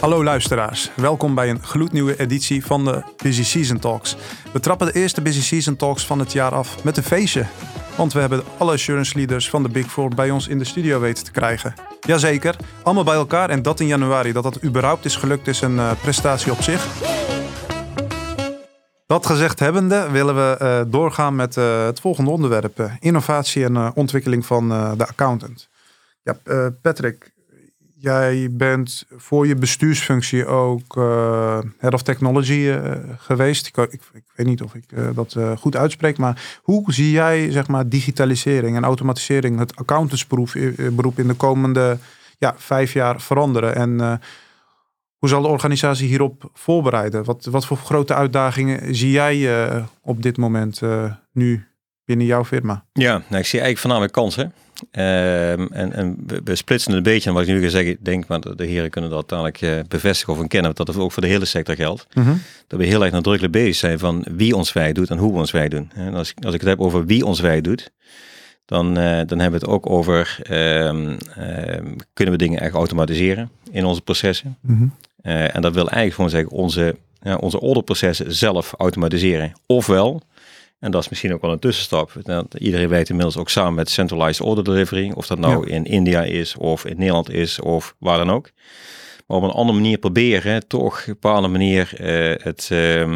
Hallo luisteraars, welkom bij een gloednieuwe editie van de Busy Season Talks. We trappen de eerste Busy Season Talks van het jaar af met een feestje. Want we hebben alle assurance leaders van de Big Four bij ons in de studio weten te krijgen. Jazeker, allemaal bij elkaar en dat in januari. Dat dat überhaupt is gelukt is een uh, prestatie op zich. Dat gezegd hebbende willen we uh, doorgaan met uh, het volgende onderwerp. innovatie en ontwikkeling van de accountant. Ja, Patrick, Jij bent voor je bestuursfunctie ook uh, Head of Technology uh, geweest. Ik, ik, ik, weet niet of ik uh, dat goed uitspreek, maar hoe zie jij zeg maar, digitalisering en automatisering, het accountantsberoep in de komende ja, vijf jaar veranderen? En hoe zal de organisatie hierop voorbereiden? Wat, wat voor grote uitdagingen zie jij op dit moment nu binnen jouw firma? Ja, nou, ik zie eigenlijk voornamelijk kansen. Ehm, en, en we, splitsen een beetje. En wat ik nu ga zeggen, ik denk, maar de heren kunnen dat dadelijk uh, bevestigen of kennen, dat het ook voor de hele sector geldt. Mhm. Dat we heel erg nadrukkelijk bezig zijn van wie ons wij doet en hoe we ons wij doen. En als, als ik het heb over wie ons wij doet, dan, uh, dan hebben we het ook over, um, kunnen we dingen echt automatiseren in onze processen. Mhm. Eh, en dat wil eigenlijk gewoon zeggen, onze, ja, onze orderprocessen zelf automatiseren. Ofwel, en dat is misschien ook wel een tussenstap. Iedereen weet inmiddels ook samen met Centralized Order Delivery, of dat nou in India is, of in Nederland is, of waar dan ook. Maar op een andere manier proberen, toch op een bepaalde manier uh, het, uh,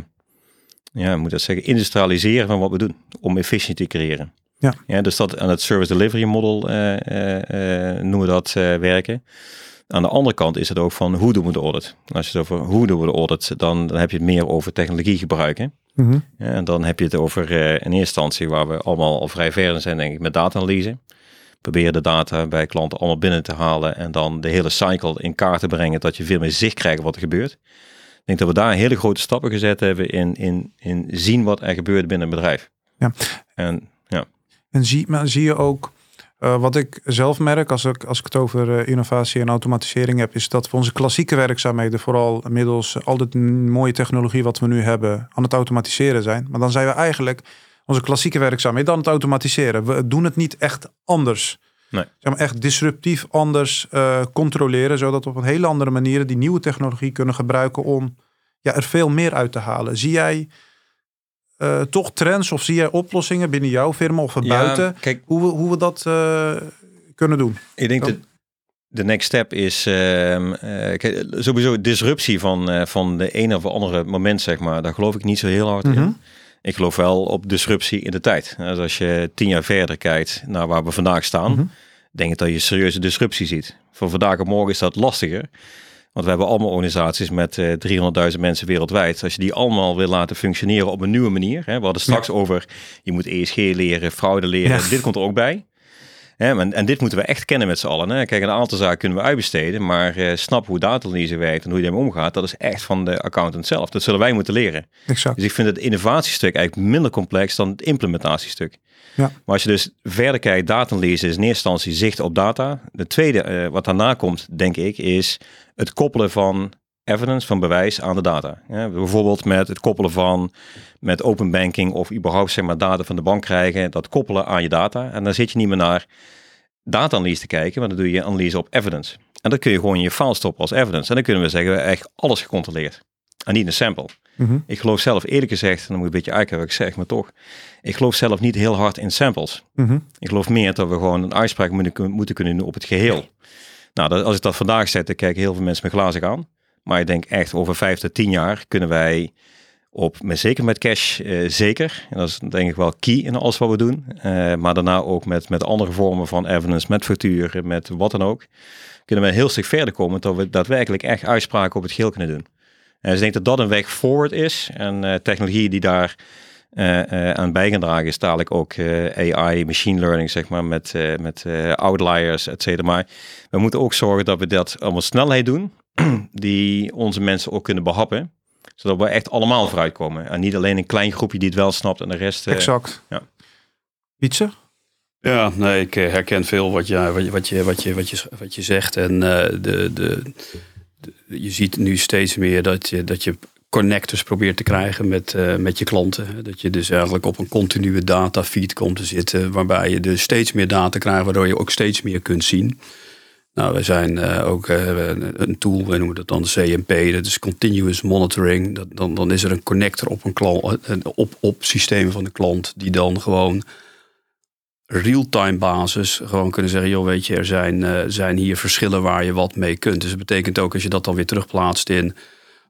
ja, moet dat zeggen, industrialiseren van wat we doen, om efficiëntie te creëren. Ja. ja dus dat aan het Service Delivery Model uh, noemen we dat werken. Aan de andere kant is het ook van hoe doen we de audit. Als je het over hoe doen we de audit, dan, dan heb je het meer over technologie gebruiken. Mhm. ja, en dan heb je het over uh, in eerste instantie waar we allemaal al vrij ver zijn, denk ik, met data-analyse. Proberen de data bij klanten allemaal binnen te halen en dan de hele cycle in kaart te brengen, dat je veel meer zicht krijgt wat er gebeurt. Ik denk dat we daar hele grote stappen gezet hebben in, in, in zien wat er gebeurt binnen een bedrijf. Ja. En, ja. en zie, maar zie je ook uh, wat ik zelf merk als ik, als ik het over uh, innovatie en automatisering heb, is dat we onze klassieke werkzaamheden, vooral middels al dit mooie technologie wat we nu hebben, aan het automatiseren zijn. Maar dan zijn we eigenlijk onze klassieke werkzaamheden aan het automatiseren. We doen het niet echt anders. Nee. Zeg maar echt disruptief anders uh, controleren, zodat we op een hele andere manier die nieuwe technologie kunnen gebruiken om ja, er veel meer uit te halen. Zie jij uh, toch trends of zie jij oplossingen binnen jouw firma of van buiten? Kijk, hoe, we, hoe we dat uh, kunnen doen? Ik denk dat de next step is uh, kijk, sowieso disruptie van, van de ene of andere moment, zeg maar. Daar geloof ik niet zo heel hard in. Mhm. Ik geloof wel op disruptie in de tijd. Dus als je tien jaar verder kijkt naar waar we vandaag staan, mm -hmm. denk ik dat je serieuze disruptie ziet. Voor vandaag en morgen is dat lastiger. Want we hebben allemaal organisaties met uh, eh, 300.000 mensen wereldwijd. Als je die allemaal wil laten functioneren op een nieuwe manier. Hè, we hadden straks over, je moet ESG leren, fraude leren. Dit komt er ook bij. Hè, en, en, dit moeten we echt kennen met z'n allen. Hè. Kijk, een aantal zaken kunnen we uitbesteden. Maar uh, snap hoe data-analyse werkt en hoe je ermee omgaat. Dat is echt van de accountant zelf. Dat zullen wij moeten leren. Exact. Dus ik vind het innovatiestuk eigenlijk minder complex dan het implementatiestuk. Maar als je dus verder kijkt, data-analyse is in eerste instantie zicht op data. De tweede, uh, wat daarna komt, denk ik, is het koppelen van evidence, van bewijs aan de data. Bijvoorbeeld met het koppelen van met open banking of überhaupt zeg maar data van de bank krijgen, dat koppelen aan je data. En dan zit je niet meer naar data-analyse te kijken, maar dan doe je analyse op evidence. En dat kun je gewoon je file stoppen als evidence. En dan kunnen we zeggen, we echt alles gecontroleerd. En niet een sample. Mhm. Ik geloof zelf eerlijk gezegd, en dan moet ik een beetje uitkijken wat ik zeg, maar toch. Ik geloof zelf niet heel hard in samples. Mhm. Ik geloof meer dat we gewoon een uitspraak moeten, moeten kunnen doen op het geheel. Nou, dat, als ik dat vandaag zet, dan kijken heel veel mensen me glazig aan. Maar ik denk echt over vijf tot tien jaar kunnen wij op, met, zeker met cash, uh, zeker. En dat is denk ik wel key in alles wat we doen. Uh, maar daarna ook met, met andere vormen van evidence, met facturen, met wat dan ook. Kunnen we een heel stuk verder komen dat we daadwerkelijk echt uitspraken op het geheel kunnen doen. En dus ik denk dat dat een weg forward is. En uh, technologie die daar aan bijgedragen is dadelijk ook AI, machine learning, zeg maar, met, met outliers, et cetera. Maar we moeten ook zorgen dat we dat allemaal snelheid doen, die onze mensen ook kunnen behappen zodat we echt allemaal vooruitkomen. En niet alleen een klein groepje die het wel snapt en de rest... Exact. Ja. Wietse? Ja, nee, ik herken veel wat je, wat je, wat je, wat je, wat je, wat je zegt. En uh, de, de, je ziet nu steeds meer dat je, dat je connectors probeert te krijgen met, uh, met je klanten. Dat je dus eigenlijk op een continue data feed komt te zitten, waarbij je dus steeds meer data krijgt, waardoor je ook steeds meer kunt zien. Nou, wij zijn ook een tool, we noemen dat dan CMP, dat is Continuous Monitoring. Dat, dan, dan is er een connector op, een klant, op, op systemen van de klant die dan gewoon real-time basis gewoon kunnen zeggen, joh, weet je, er zijn, zijn hier verschillen waar je wat mee kunt. Dus dat betekent ook als je dat dan weer terugplaatst in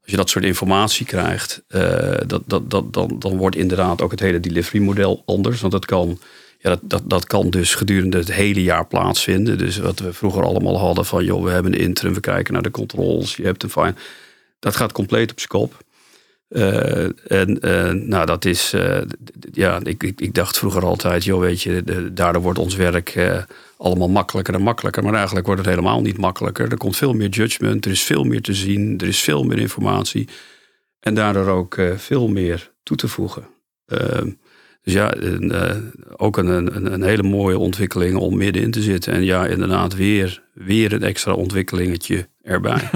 als je dat soort informatie krijgt, uh, dat, dat, dat, dan, dan wordt inderdaad ook het hele delivery model anders. Want dat kan, ja, dat, dat, dat kan dus gedurende het hele jaar plaatsvinden. Dus wat we vroeger allemaal hadden van, joh, we hebben een interim, we kijken naar de controls, je hebt een fine. Dat gaat compleet op zijn kop. Uh, en uh, nou, dat is, uh, ja, ik, ik, ik, dacht vroeger altijd, joh, weet je, daardoor wordt ons werk allemaal makkelijker en makkelijker. Maar eigenlijk wordt het helemaal niet makkelijker. Er komt veel meer judgment, er is veel meer te zien, er is veel meer informatie. En daardoor ook veel meer toe te voegen. Uh, dus ja, uh, ook een, een, een, hele mooie ontwikkeling om middenin te zitten. En ja, inderdaad, weer, weer een extra ontwikkelingetje erbij.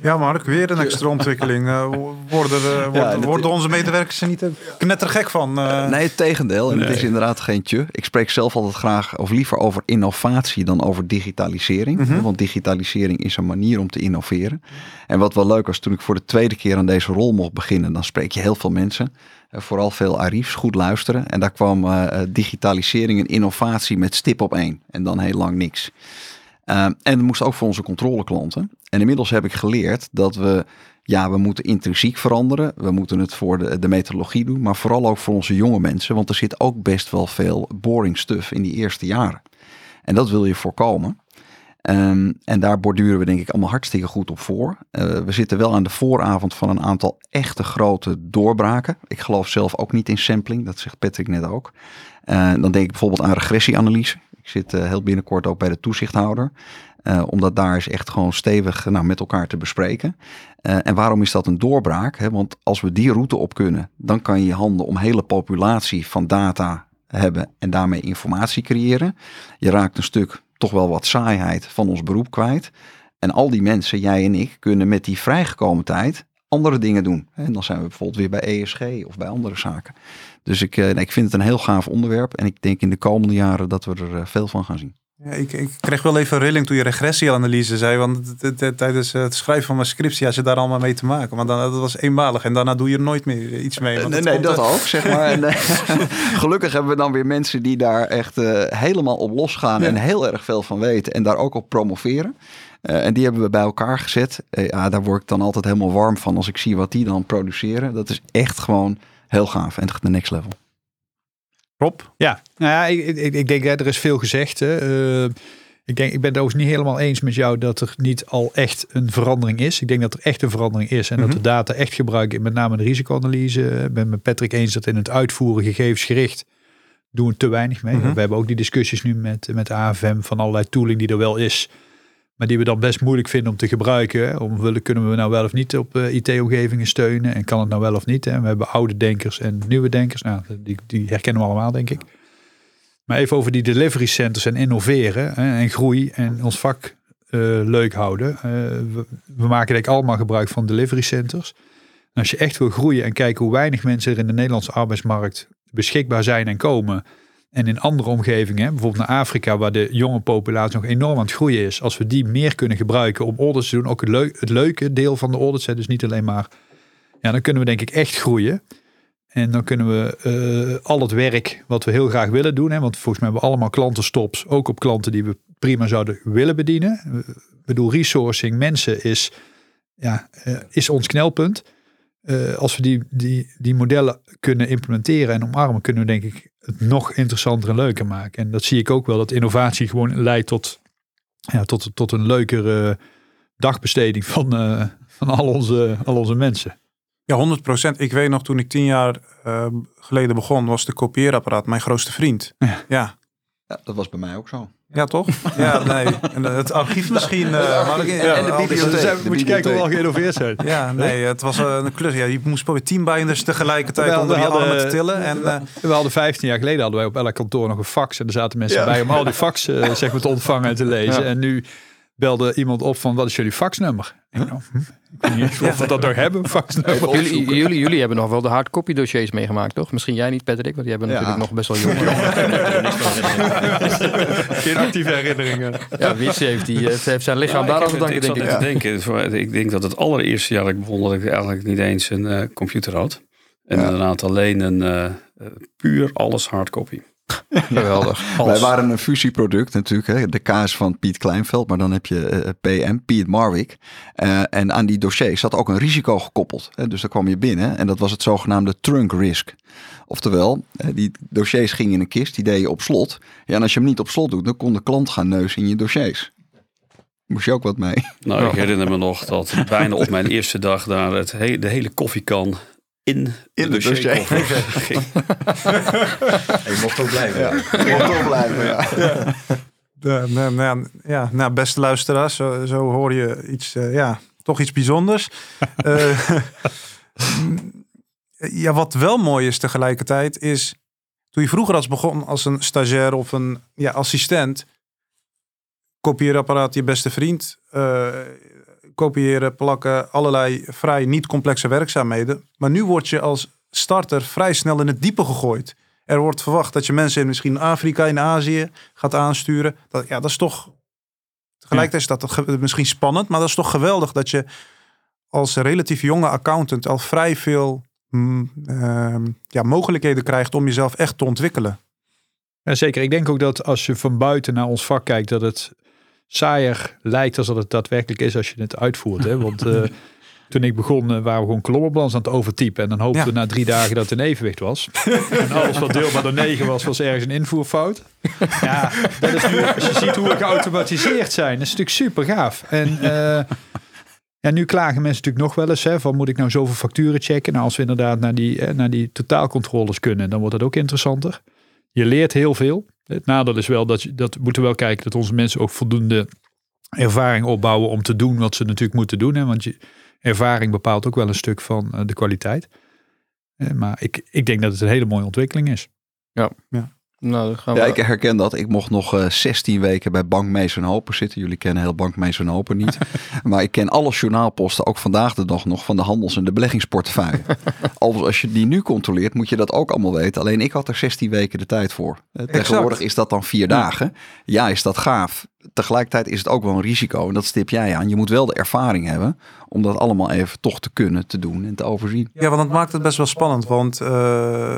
Ja, Mark, weer een extra ontwikkeling. Uh, worden, uh, ja, worden onze medewerkers er niet knettergek van? Uh... Nee, het tegendeel. En het is inderdaad geen tje. Ik spreek zelf altijd graag of liever over innovatie dan over digitalisering. Mm -hmm. Want digitalisering is een manier om te innoveren. En wat wel leuk was, toen ik voor de tweede keer aan deze rol mocht beginnen, dan spreek je heel veel mensen. Vooral veel Arifs, goed luisteren. En daar kwam digitalisering en innovatie met stip op één. En dan heel lang niks. Uh, en dat moest ook voor onze controleklanten. En inmiddels heb ik geleerd dat we, ja, we moeten intrinsiek veranderen. We moeten het voor de, de methodologie doen, maar vooral ook voor onze jonge mensen. Want er zit ook best wel veel boring stuff in die eerste jaren. En dat wil je voorkomen. Um, en daar borduren we denk ik allemaal hartstikke goed op voor. Uh, we zitten wel aan de vooravond van een aantal echte grote doorbraken. Ik geloof zelf ook niet in sampling, dat zegt Patrick net ook. Uh, dan denk ik bijvoorbeeld aan regressieanalyse. Ik zit uh, heel binnenkort ook bij de toezichthouder. Uh, omdat daar is echt gewoon stevig nou, met elkaar te bespreken. En waarom is dat een doorbraak? Hè? Want als we die route op kunnen, dan kan je handen om hele populatie van data hebben en daarmee informatie creëren. Je raakt een stuk toch wel wat saaiheid van ons beroep kwijt. En al die mensen, jij en ik, kunnen met die vrijgekomen tijd andere dingen doen. En dan zijn we bijvoorbeeld weer bij ESG of bij andere zaken. Dus ik, ik vind het een heel gaaf onderwerp. En ik denk in de komende jaren dat we er veel van gaan zien. Ja, ik, ik kreeg wel even rilling toen je regressieanalyse zei. Want tijdens het schrijven van mijn scriptie had je daar allemaal mee te maken. Maar dan, dat was eenmalig en daarna doe je er nooit meer iets mee. Want nee, nee dat ook, zeg maar. en, gelukkig hebben we dan weer mensen die daar echt uh, helemaal op losgaan ja. en heel erg veel van weten. En daar ook op promoveren. Uh, en die hebben we bij elkaar gezet. Uh, ja, daar word ik dan altijd helemaal warm van als ik zie wat die dan produceren. Dat is echt gewoon heel gaaf en echt de next level. Rob? Ja, nou ja, ik, ik, ik denk, hè, er is veel gezegd. Hè. Uh, ik, denk, ik ben het overigens niet helemaal eens met jou dat er niet al echt een verandering is. Ik denk dat er echt een verandering is en dat de data echt gebruiken, met name de risicoanalyse. Ik ben met Patrick eens dat in het uitvoeren gegevensgericht doen we te weinig mee. We hebben ook die discussies nu met, met AFM van allerlei tooling die er wel is. Maar die we dan best moeilijk vinden om te gebruiken. Om willen, kunnen we nou wel of niet op uh, IT-omgevingen steunen? En kan het nou wel of niet? Hè? We hebben oude denkers en nieuwe denkers. Nou, die, die herkennen we allemaal, denk ik. Maar even over die delivery centers en innoveren hè, en groei en ons vak uh, leuk houden. Uh, we, maken denk ik allemaal gebruik van delivery centers. En als je echt wil groeien en kijken hoe weinig mensen er in de Nederlandse arbeidsmarkt beschikbaar zijn en komen en in andere omgevingen, bijvoorbeeld naar Afrika, waar de jonge populatie nog enorm aan het groeien is, als we die meer kunnen gebruiken om audits te doen, ook het, het leuke deel van de audits, dus niet alleen maar, ja, dan kunnen we denk ik echt groeien. En dan kunnen we uh, al het werk wat we heel graag willen doen, hè, want volgens mij hebben we allemaal klantenstops, ook op klanten die we prima zouden willen bedienen. Ik bedoel, resourcing, mensen is, ja, uh, is ons knelpunt. Uh, als we die, die, die modellen kunnen implementeren en omarmen, kunnen we denk ik het nog interessanter en leuker maken. En dat zie ik ook wel, dat innovatie gewoon leidt tot, ja, tot, tot een leukere dagbesteding van, uh, van al, onze, al onze mensen. Ja, 100 procent. Ik weet nog toen ik tien jaar uh, geleden begon, was de kopieerapparaat mijn grootste vriend. Ja. ja. ja. dat was bij mij ook zo. Ja, toch? Ja, nee. En het archief misschien. Uh, maar ja, en de bibliotheek. moet je kijken hoe we al geïnnoveerd zijn. Ja, nee, het was een klus. Ja, je moest proberen tien binders tegelijkertijd onder die armen te tillen. En, uh, we hadden 15 jaar geleden hadden wij op elk kantoor nog een fax. En er zaten mensen bij om al die fax uh, zeg maar, te ontvangen en te lezen. Ja. En nu belde iemand op van wat is jullie faxnummer? Ik, nou, ik weet niet of we dat nog hebben, faxnummer. Jullie, jullie, jullie hebben nog wel de hardcopy dossiers meegemaakt, toch? Misschien jij niet, Patrick, want die hebben natuurlijk nog best wel jong. Geen actieve herinneringen. Ja, Wies heeft, die, heeft zijn lichaam daar aan te danken, denk ik. Ja. Denken, ik denk dat het allereerste jaar dat ik begon, dat ik eigenlijk niet eens een uh, computer had. En inderdaad alleen een uh, puur alles hardcopy. Geweldig. Wij waren een fusieproduct natuurlijk. Hè? De kaas van Piet Kleinveld. Maar dan heb je uh, PM, Piet Marwick. Uh, en aan die dossiers zat ook een risico gekoppeld. Hè? Dus daar kwam je binnen. En dat was het zogenaamde trunk risk. Oftewel, die dossiers gingen in een kist. Die deed je op slot. Ja, en als je hem niet op slot doet, dan kon de klant gaan neuzen in je dossiers. Moest je ook wat mee? Nou, ik herinner me nog dat bijna op mijn eerste dag daar het he de hele koffiekan in, in de dossier. je mocht ook blijven. Ja. Je mocht ook blijven, ja. ja. De, nou, nou, ja, nou, beste luisteraars, zo, zo hoor je iets, uh, ja, toch iets bijzonders. uh, ja, wat wel mooi is tegelijkertijd, is toen je vroeger als begon als een stagiair of een ja, assistent, kopieerapparaat je beste vriend, uh, kopiëren, plakken, allerlei vrij niet complexe werkzaamheden. Maar nu word je als starter vrij snel in het diepe gegooid. Er wordt verwacht dat je mensen in misschien Afrika, in Azië gaat aansturen. Dat, ja, dat is toch. Tegelijkertijd is dat misschien spannend, maar dat is toch geweldig dat je als relatief jonge accountant al vrij veel mm, uh, ja, mogelijkheden krijgt om jezelf echt te ontwikkelen. Zeker. Ik denk ook dat als je van buiten naar ons vak kijkt, dat het saaier lijkt als dat het daadwerkelijk is als je het uitvoert. Hè? Want uh, toen ik begon uh, waren we gewoon kolommenbalans aan het overtypen. En dan hoopten ja. we na drie dagen dat het een evenwicht was. en alles wat deelbaar door negen was, was ergens een invoerfout. Ja, dat is nu, als je ziet hoe we geautomatiseerd zijn, dat is natuurlijk super gaaf. En uh, ja, nu klagen mensen natuurlijk nog wel eens hè, van moet ik nou zoveel facturen checken? Nou, als we inderdaad naar die, naar die totaalcontroles kunnen, dan wordt het ook interessanter. Je leert heel veel. Het nadeel is wel dat, je, dat we moeten wel kijken dat onze mensen ook voldoende ervaring opbouwen om te doen wat ze natuurlijk moeten doen. Hè? Want je, ervaring bepaalt ook wel een stuk van uh, de kwaliteit. Uh, maar ik, ik denk dat het een hele mooie ontwikkeling is. Ja. ja. Nou, dan gaan ja, we... ik herken dat. Ik mocht nog uh, 16 weken bij Bank Mees Hopen zitten. Jullie kennen heel Bank Mees Hopen niet. maar ik ken alle journaalposten, ook vandaag de dag nog, van de handels- en de beleggingsportefeuille. Als, als je die nu controleert, moet je dat ook allemaal weten. Alleen ik had er 16 weken de tijd voor. Uh, tegenwoordig is dat dan vier dagen. Ja, is dat gaaf. Tegelijkertijd is het ook wel een risico. En dat stip jij aan. Je moet wel de ervaring hebben om dat allemaal even toch te kunnen, te doen en te overzien. Ja, want dat maakt het best wel spannend. Want... Uh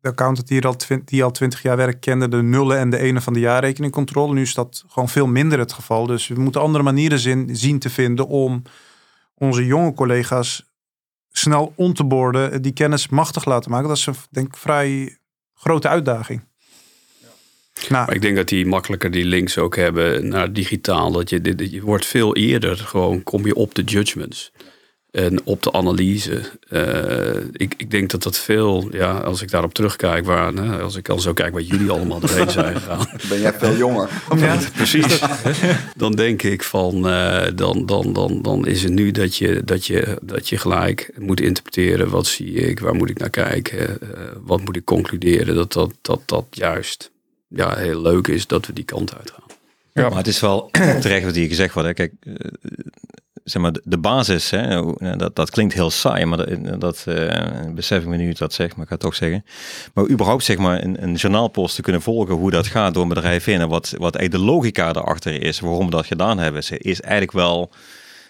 de accountant die al, die al 20 jaar werkt, kende de nullen en de ene van de jaarrekeningcontrole. Nu is dat gewoon veel minder het geval. Dus we moeten andere manieren zin, zien te vinden om onze jonge collega's snel on te borden, die kennis machtig laten maken. Dat is een, denk ik, vrij grote uitdaging. Nou, maar ik denk dat die makkelijker die links ook hebben naar digitaal. Dat je, dit, je wordt veel eerder gewoon, kom je op de judgments. En op de analyse. Uh, ik, ik denk dat dat veel, ja, als ik daarop terugkijk, waar, hè, als ik al zo kijk wat jullie allemaal doorheen zijn gegaan. Ben jij veel jonger? Ja, precies. dan denk ik van, uh, dan, dan, dan, dan is het nu dat je, dat, je, dat je gelijk moet interpreteren. Wat zie ik? Waar moet ik naar kijken? Uh, wat moet ik concluderen? Dat dat, dat, dat juist ja, heel leuk is dat we die kant uitgaan. Ja, maar het is wel terecht wat hier gezegd wordt. Hè. Kijk, zeg maar, de basis, hè, dat, dat klinkt heel saai, maar dat, dat uh, besef ik me nu dat zeg, maar ik ga het toch zeggen. Maar überhaupt zeg maar een, een journaalpost te kunnen volgen hoe dat gaat door een bedrijf in en wat, wat eigenlijk de logica erachter is, waarom we dat gedaan hebben, is eigenlijk wel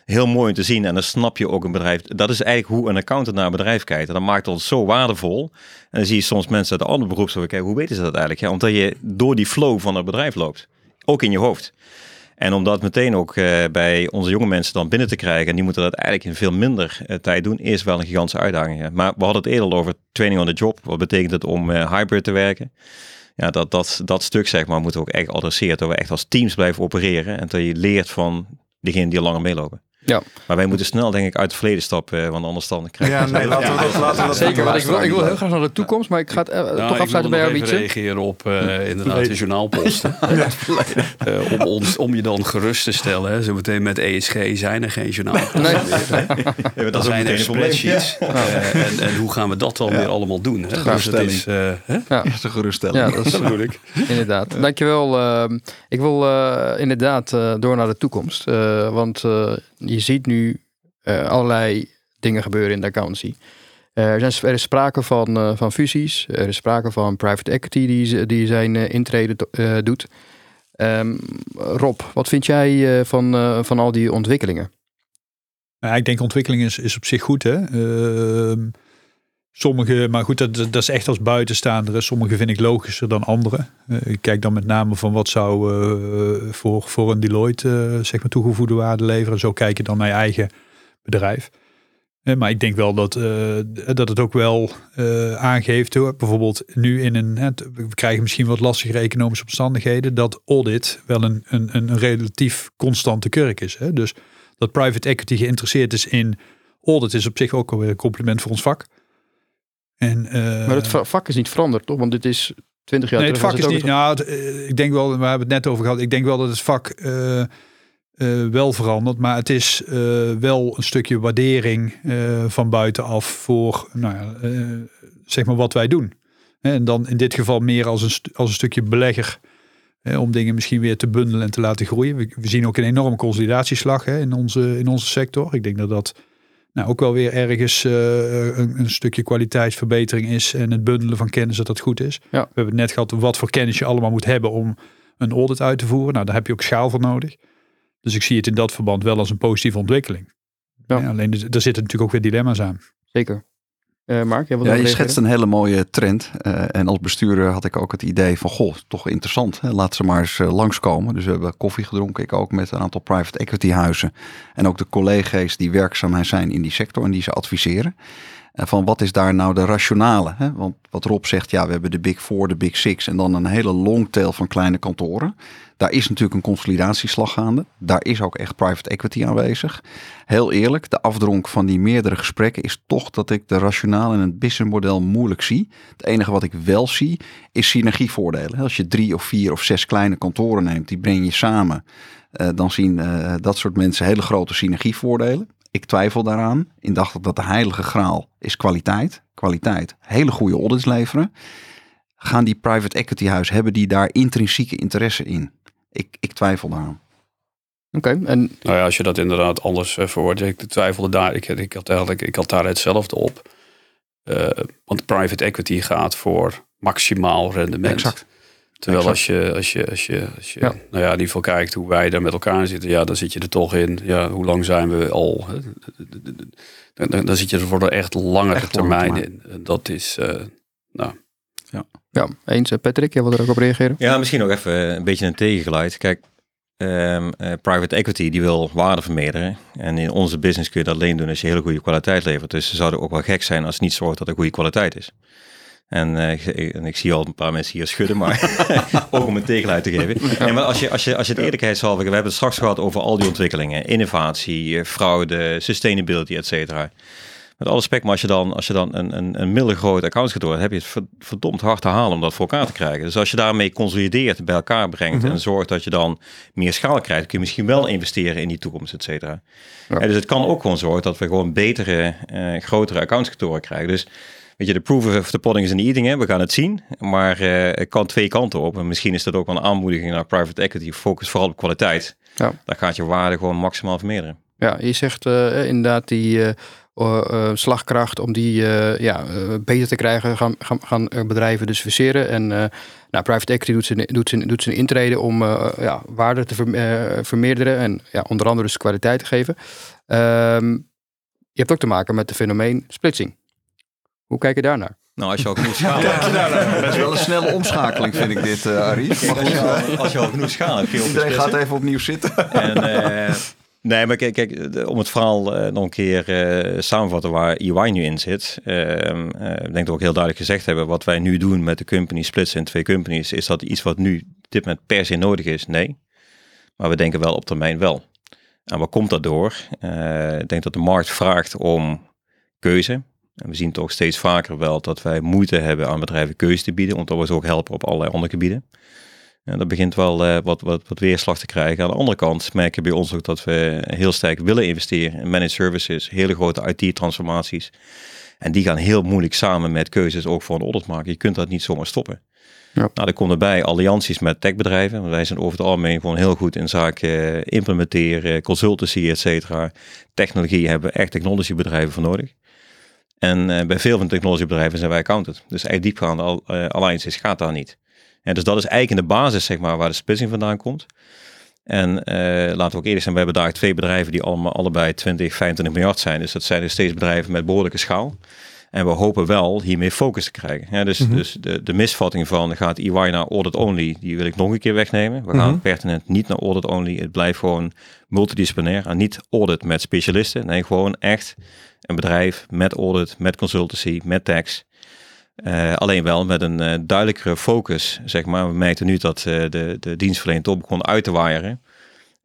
heel mooi om te zien. En dan snap je ook een bedrijf. Dat is eigenlijk hoe een accountant naar een bedrijf kijkt. En dat maakt ons zo waardevol. En dan zie je soms mensen uit de andere beroep zo kijken, hoe weten ze dat eigenlijk? Ja, omdat je door die flow van het bedrijf loopt. Ook in je hoofd. En om dat meteen ook uh, bij onze jonge mensen dan binnen te krijgen, en die moeten dat eigenlijk in veel minder uh, tijd doen, is wel een gigantische uitdaging. Maar we hadden het eerder over training on the job. Wat betekent het om uh, hybrid te werken? Ja, dat, dat, dat stuk zeg maar moeten we ook echt adresseren. Dat we echt als teams blijven opereren en dat je leert van diegenen die al langer meelopen. Ja. Maar wij moeten snel, denk ik, uit het verleden stappen, want anders dan krijg je... Ja, nee, laten we dat, laten we dat Zeker, want ik wil, ik wil heel graag naar de toekomst, maar ik ga het uh, nou, toch afsluiten bij jou, Ik reageren op uh, inderdaad de journaalposten. uh, om, ons, om je dan gerust te stellen, hè, zo meteen met ESG zijn er geen journaalposten nee. meer. Ja, dat zijn er spreadsheets. en, en hoe gaan we dat dan weer allemaal doen? Hè? Dus dat is, ja. Eerste geruststelling. Ja, dat, is, bedoel ik. Inderdaad. Dankjewel. Uh, ik wil inderdaad door naar de toekomst. want je ziet nu uh, allerlei dingen gebeuren in de accountancy. Uh, er, zijn, er is sprake van, uh, van fusies. Er is sprake van private equity die, die zijn intrede doet. Um, Rob, wat vind jij van, van al die ontwikkelingen? Ja, ik denk ontwikkeling is, is op zich goed. Hè? Sommige, maar goed, dat, dat is echt als buitenstaander. Sommige vind ik logischer dan andere. ik kijk dan met name van wat zou voor, voor een Deloitte zeg maar toegevoegde waarde leveren. Zo kijk je dan naar je eigen bedrijf. Eh, maar ik denk wel dat, dat het ook wel aangeeft, hoor. bijvoorbeeld nu in een, we krijgen misschien wat lastigere economische omstandigheden, dat audit wel een, een, een relatief constante kurk is. Hè? Dus dat private equity geïnteresseerd is in audit is op zich ook alweer een compliment voor ons vak. En, maar het vak is niet veranderd, toch? Want dit is 20 jaar nee, het vak is niet. Nou, ik denk wel, we hebben het net over gehad. Ik denk wel dat het vak uh, wel veranderd. Maar het is wel een stukje waardering van buitenaf voor nou zeg maar wat wij doen. En dan in dit geval meer als een, als een stukje belegger. om dingen misschien weer te bundelen en te laten groeien. We, we zien ook een enorme consolidatieslag hè, in, onze, in onze sector. Ik denk dat dat nou, ook wel weer ergens een, een, stukje kwaliteitsverbetering is. En het bundelen van kennis dat dat goed is. Ja. We hebben het net gehad wat voor kennis je allemaal moet hebben om een audit uit te voeren. Nou, daar heb je ook schaal voor nodig. Dus ik zie het in dat verband wel als een positieve ontwikkeling. Ja. alleen er zitten natuurlijk ook weer dilemma's aan. Zeker. Uh, Mark, ja, je schetst een hele mooie trend. Uh, en als bestuurder had ik ook het idee van, goh, toch interessant. Hè? Laat ze maar eens uh, langskomen. Dus we hebben koffie gedronken. Ik ook met een aantal private equity huizen. En ook de collega's die werkzaam zijn in die sector en die ze adviseren. Van wat is daar nou de rationale? Hè? Want wat Rob zegt, ja, we hebben de Big Four, de Big Six en dan een hele longtail van kleine kantoren. Daar is natuurlijk een consolidatieslag gaande. Daar is ook echt private equity aanwezig. Heel eerlijk, de afdronk van die meerdere gesprekken is toch dat ik de rationale en het businessmodel moeilijk zie. Het enige wat ik wel zie is synergievoordelen. Als je drie of vier of zes kleine kantoren neemt, die breng je samen. Uh, dan zien uh, dat soort mensen hele grote synergievoordelen. Ik twijfel daaraan. Ik dacht dat de heilige graal is kwaliteit. Kwaliteit. Hele goede audits leveren. Gaan die private equity huis, hebben die daar intrinsieke interesse in? ik, ik twijfel daaraan. Oké, en... Nou ja, als je dat inderdaad anders uh, verwoordt. Ik twijfelde daar, ik, ik, had eigenlijk, ik had daar hetzelfde op. Uh, want private equity gaat voor maximaal rendement. Exact. Terwijl als je, als je, als je, als je ja. nou ja, in ieder geval kijkt hoe wij daar met elkaar zitten, ja, dan zit je er toch in. Ja, hoe lang zijn we al? Dan, dan zit je er voor de echt langere termijn in. Dat is, uh, nou, ja. Ja, eens. Patrick, jij wil er ook op reageren? Ja, misschien nog even een beetje een tegengeluid. Kijk, um, uh, private equity die wil waarde vermeerderen. En in onze business kun je dat alleen doen als je hele goede kwaliteit levert. Dus ze zouden ook wel gek zijn als het niet zorgt dat er goede kwaliteit is. En, uh, en, ik zie al een paar mensen hier schudden, maar ook om een tegenluid te geven. Maar als je, als je, als je het eerlijkheidshalve, we hebben het straks gehad over al die ontwikkelingen, innovatie, eh, fraude, sustainability, et cetera met alle respect, maar als je dan, als je dan een, een, een middelgroot accountskantoor hebt, heb je het verdomd hard te halen om dat voor elkaar te krijgen. Dus als je daarmee consolideert, bij elkaar brengt mhm. en zorgt dat je dan meer schaal krijgt, kun je misschien wel investeren in die toekomst, et cetera. dus het kan ook gewoon zorgen dat we gewoon betere, uh, grotere accountskantoren krijgen. Dus weet je, de proof of the pudding is in the eating, hè? we gaan het zien, maar uh, het kan twee kanten op. En misschien is dat ook wel een aanmoediging naar private equity, focus vooral op kwaliteit. Ja. Dan gaat je waarde gewoon maximaal vermeerderen. Ja, je zegt uh, inderdaad die uh, slagkracht om die ja, beter te krijgen, gaan, gaan, gaan bedrijven dus verseren. En nou, private equity doet zijn, doet zijn, doet zijn intrede om ja, waarde te vermeerderen en ja, onder andere dus kwaliteit te geven. Um, je hebt ook te maken met het fenomeen splitsing. Hoe kijk je daarnaar? Nou, als je al genoeg schaal hebt. Dat is wel een snelle omschakeling, vind ik dit, uh, Arie. Als je al genoeg schaal hebt. Iedereen gaat even opnieuw zitten. En, Nee, maar kijk, kijk, om het verhaal uh, nog een keer uh, samenvatten waar EY nu in zit. Uh, ik denk dat we ook heel duidelijk gezegd hebben, wat wij nu doen met de company splitsen in twee companies, is dat iets wat nu dit moment per se nodig is? Nee. Maar we denken wel op termijn wel. En wat komt dat door? ik denk dat de markt vraagt om keuze. En we zien toch steeds vaker wel dat wij moeite hebben aan bedrijven keuze te bieden, omdat we ze ook helpen op allerlei andere gebieden. En dat begint wel uh, wat, wat, wat weerslag te krijgen. Aan de andere kant merken we bij ons ook dat we heel sterk willen investeren in managed services, hele grote IT-transformaties. En die gaan heel moeilijk samen met keuzes ook voor een audit maken. Je kunt dat niet zomaar stoppen. Ja. Nou, er komen bij allianties met techbedrijven. Want wij zijn over het algemeen gewoon heel goed in zaken eh, implementeren, consultancy, et cetera. Technologie hebben we echt technologiebedrijven voor nodig. En uh, bij veel van de technologiebedrijven zijn wij accountant. Dus echt diepgaande al, uh, alliances gaat daar niet. En dus dat is eigenlijk in de basis zeg maar, waar de splitsing vandaan komt. En uh, laten we ook eerlijk zijn, we hebben daar twee bedrijven die allemaal allebei 20, 25 miljard zijn. Dus dat zijn dus steeds bedrijven met behoorlijke schaal. En we hopen wel hiermee focus te krijgen. Ja, dus, mhm. dus de, de misvatting van gaat EY naar audit only, die wil ik nog een keer wegnemen. We gaan mhm. pertinent niet naar audit only. Het blijft gewoon multidisciplinair en niet audit met specialisten. Nee, gewoon echt een bedrijf met audit, met consultancy, met tax. Uh, alleen wel met een uh, duidelijkere focus, zeg maar. We merkten nu dat uh, de, de dienstverlening toch begon uit te waaieren.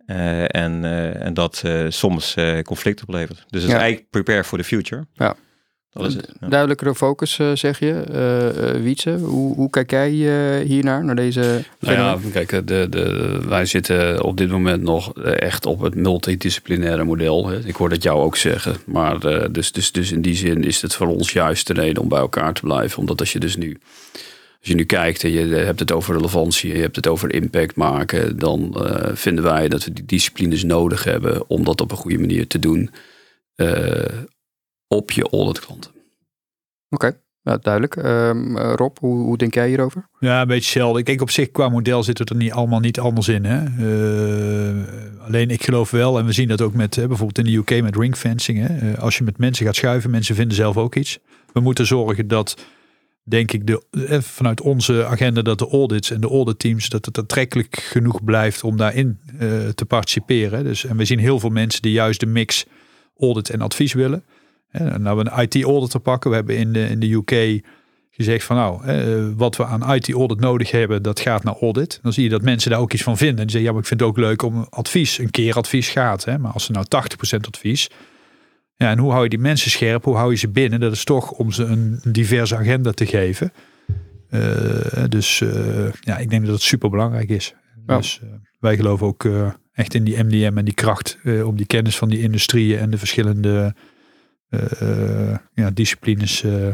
en, en dat soms conflict oplevert. Dus het is eigenlijk prepare for the future. Ja. Duidelijkere focus, uh, zeg je, uh, Wietse. Hoe, hoe kijk jij hiernaar, naar deze... Nou ja, kijk, de, de, wij zitten op dit moment nog echt op het multidisciplinaire model. Hè. Ik hoor dat jou ook zeggen. Maar dus, dus, dus in die zin is het voor ons juist de reden om bij elkaar te blijven. Omdat als je dus nu... Als je nu kijkt en je hebt het over relevantie, je hebt het over impact maken, dan vinden wij dat we die disciplines nodig hebben om dat op een goede manier te doen op je audit klanten. Oké. Ja, duidelijk. Um, Rob, hoe, hoe, denk jij hierover? Ja, een beetje hetzelfde. Ik denk op zich qua model zit het er niet allemaal niet anders in. Hè? Uh, alleen ik geloof wel, en we zien dat ook met bijvoorbeeld in de UK met ringfencing. Hè? Uh, als je met mensen gaat schuiven, mensen vinden zelf ook iets. We moeten zorgen dat, denk ik, de, vanuit onze agenda dat de audits en de audit teams, dat het aantrekkelijk genoeg blijft om daarin te participeren. Dus, en we zien heel veel mensen die juist de mix audit en advies willen. Nou, we een IT-auditor pakken. We hebben in de, in de UK gezegd van nou, wat we aan IT-audit nodig hebben, dat gaat naar audit. Dan zie je dat mensen daar ook iets van vinden. En die zeggen, ja, maar ik vind het ook leuk om advies, een keer advies gaat. Hè? Maar als ze nou 80% advies, ja, en hoe hou je die mensen scherp? Hoe hou je ze binnen? Dat is toch om ze een, diverse agenda te geven. Uh, dus uh, ja, ik denk dat het super belangrijk is. Dus uh, wij geloven ook echt in die MDM en die kracht om die kennis van die industrieën en de verschillende eh, eh, ja, disciplines eh,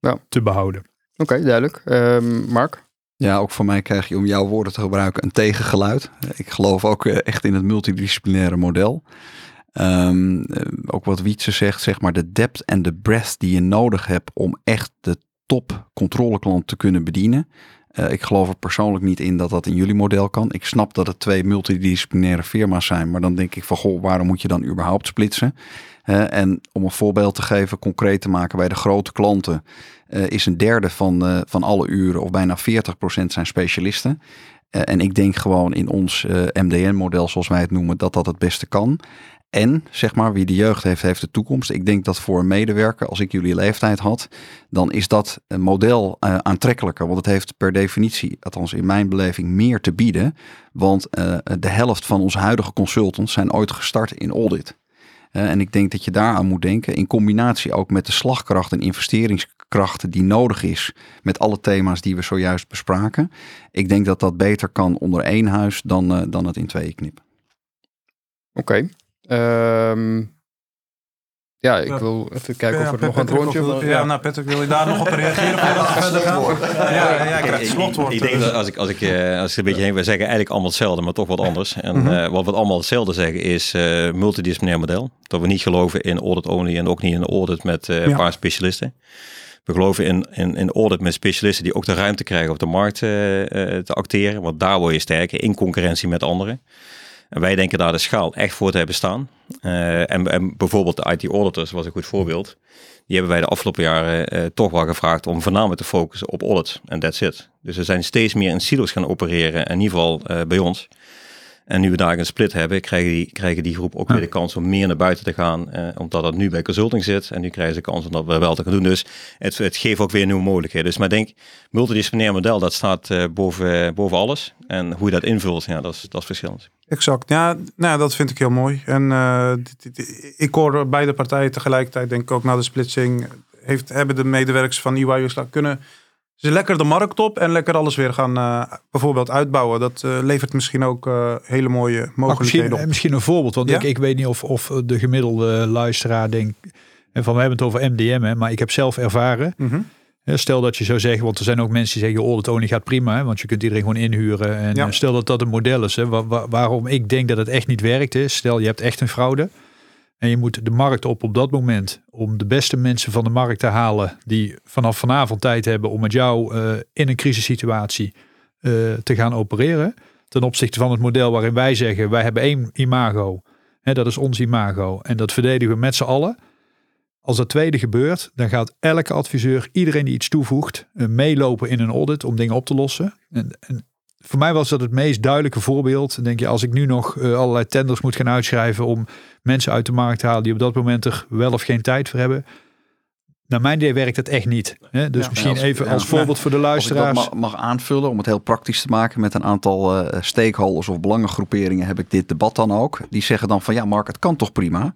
ja. te behouden. Oké, duidelijk. Um, Mark? Ja, ook voor mij krijg je, om jouw woorden te gebruiken, een tegengeluid. Ik geloof ook echt in het multidisciplinaire model. Um, ook wat Wietse zegt, zeg maar de depth en de breadth die je nodig hebt om echt de top controleklant te kunnen bedienen. Uh, ik geloof er persoonlijk niet in dat dat in jullie model kan. Ik snap dat het twee multidisciplinaire firma's zijn, maar dan denk ik van goh, waarom moet je dan überhaupt splitsen? En om een voorbeeld te geven, concreet te maken bij de grote klanten, uh, is een derde van, uh, van alle uren, of bijna 40% zijn specialisten. Uh, en ik denk gewoon in ons MDN-model, zoals wij het noemen, dat dat het beste kan. En zeg maar, wie de jeugd heeft, heeft de toekomst. Ik denk dat voor een medewerker, als ik jullie leeftijd had, dan is dat model aantrekkelijker. Want het heeft per definitie, althans in mijn beleving, meer te bieden. Want de helft van onze huidige consultants zijn ooit gestart in audit. En ik denk dat je daaraan moet denken, in combinatie ook met de slagkracht en investeringskrachten die nodig is met alle thema's die we zojuist bespraken. Ik denk dat dat beter kan onder één huis dan, uh, dan het in tweeën knippen. Oké. Ehm, ja, ik wil even kijken of er nog een rondje... Ja, nou Patrick, wil je daar nog op reageren voordat we verder gaan? Ja, ja, ik krijg het slotwoord. Ik, denk dus. dat als ik, als ik, uh, als ik een beetje heen... We zeggen eigenlijk allemaal hetzelfde, maar toch wat anders. En mm -hmm. uh, wat we allemaal hetzelfde zeggen is uh, multidisciplinair model. Dat we niet geloven in audit only en ook niet in audit met een paar specialisten. We geloven in, in, in audit met specialisten die ook de ruimte krijgen op de markt te acteren. Want daar word je sterker in concurrentie met anderen. En wij denken daar de schaal echt voor te hebben staan. Uh, en, bijvoorbeeld de IT-auditors was een goed voorbeeld. Die hebben wij de afgelopen jaren uh, toch wel gevraagd om voornamelijk te focussen op audit. En that's it. Dus we zijn steeds meer in silos gaan opereren, in ieder geval uh, bij ons. En nu we daar een split hebben, krijgen die, krijgen die groep ook weer de kans om meer naar buiten te gaan. Eh, omdat dat nu bij consulting zit. En nu krijgen ze de kans om dat wel te gaan doen. Dus het, het geeft ook weer nieuwe mogelijkheden. Dus maar ik denk, multidisciplinair model, dat staat uh, boven, boven alles. En hoe je dat invult, ja, dat is, dat is verschillend. Exact. Ja, nou, dat vind ik heel mooi. En uh, ik hoor beide partijen tegelijkertijd, denk ik ook na de splitsing, heeft, hebben de medewerkers van EY kunnen ze lekker de markt op en lekker alles weer gaan uh, bijvoorbeeld uitbouwen. Dat uh, levert misschien ook uh, hele mooie mogelijkheden misschien, op. Misschien een voorbeeld, want ja? ik, ik weet niet of, of de gemiddelde luisteraar denkt... En van we hebben het over MDM, hè, maar ik heb zelf ervaren. Mm -hmm. Stel dat je zou zeggen, want er zijn ook mensen die zeggen, oh, het olie gaat prima, hè, want je kunt iedereen gewoon inhuren. En ja. stel dat dat een model is, hè, waar, waarom ik denk dat het echt niet werkt is. Stel, je hebt echt een fraude. En je moet de markt op op dat moment om de beste mensen van de markt te halen die vanaf vanavond tijd hebben om met jou uh, in een crisissituatie uh, te gaan opereren. Ten opzichte van het model waarin wij zeggen wij hebben één imago. Hè, dat is ons imago. En dat verdedigen we met z'n allen. Als dat tweede gebeurt, dan gaat elke adviseur, iedereen die iets toevoegt, uh, meelopen in een audit om dingen op te lossen. En, en voor mij was dat het meest duidelijke voorbeeld. denk je, als ik nu nog uh, allerlei tenders moet gaan uitschrijven om mensen uit de markt te halen die op dat moment er wel of geen tijd voor hebben. Naar mijn idee werkt het echt niet. Hè? Dus misschien even als voorbeeld voor de luisteraars. Als ik dat mag, mag, aanvullen om het heel praktisch te maken met een aantal uh, stakeholders of belangengroeperingen heb ik dit debat dan ook. Die zeggen dan van ja Mark, het kan toch prima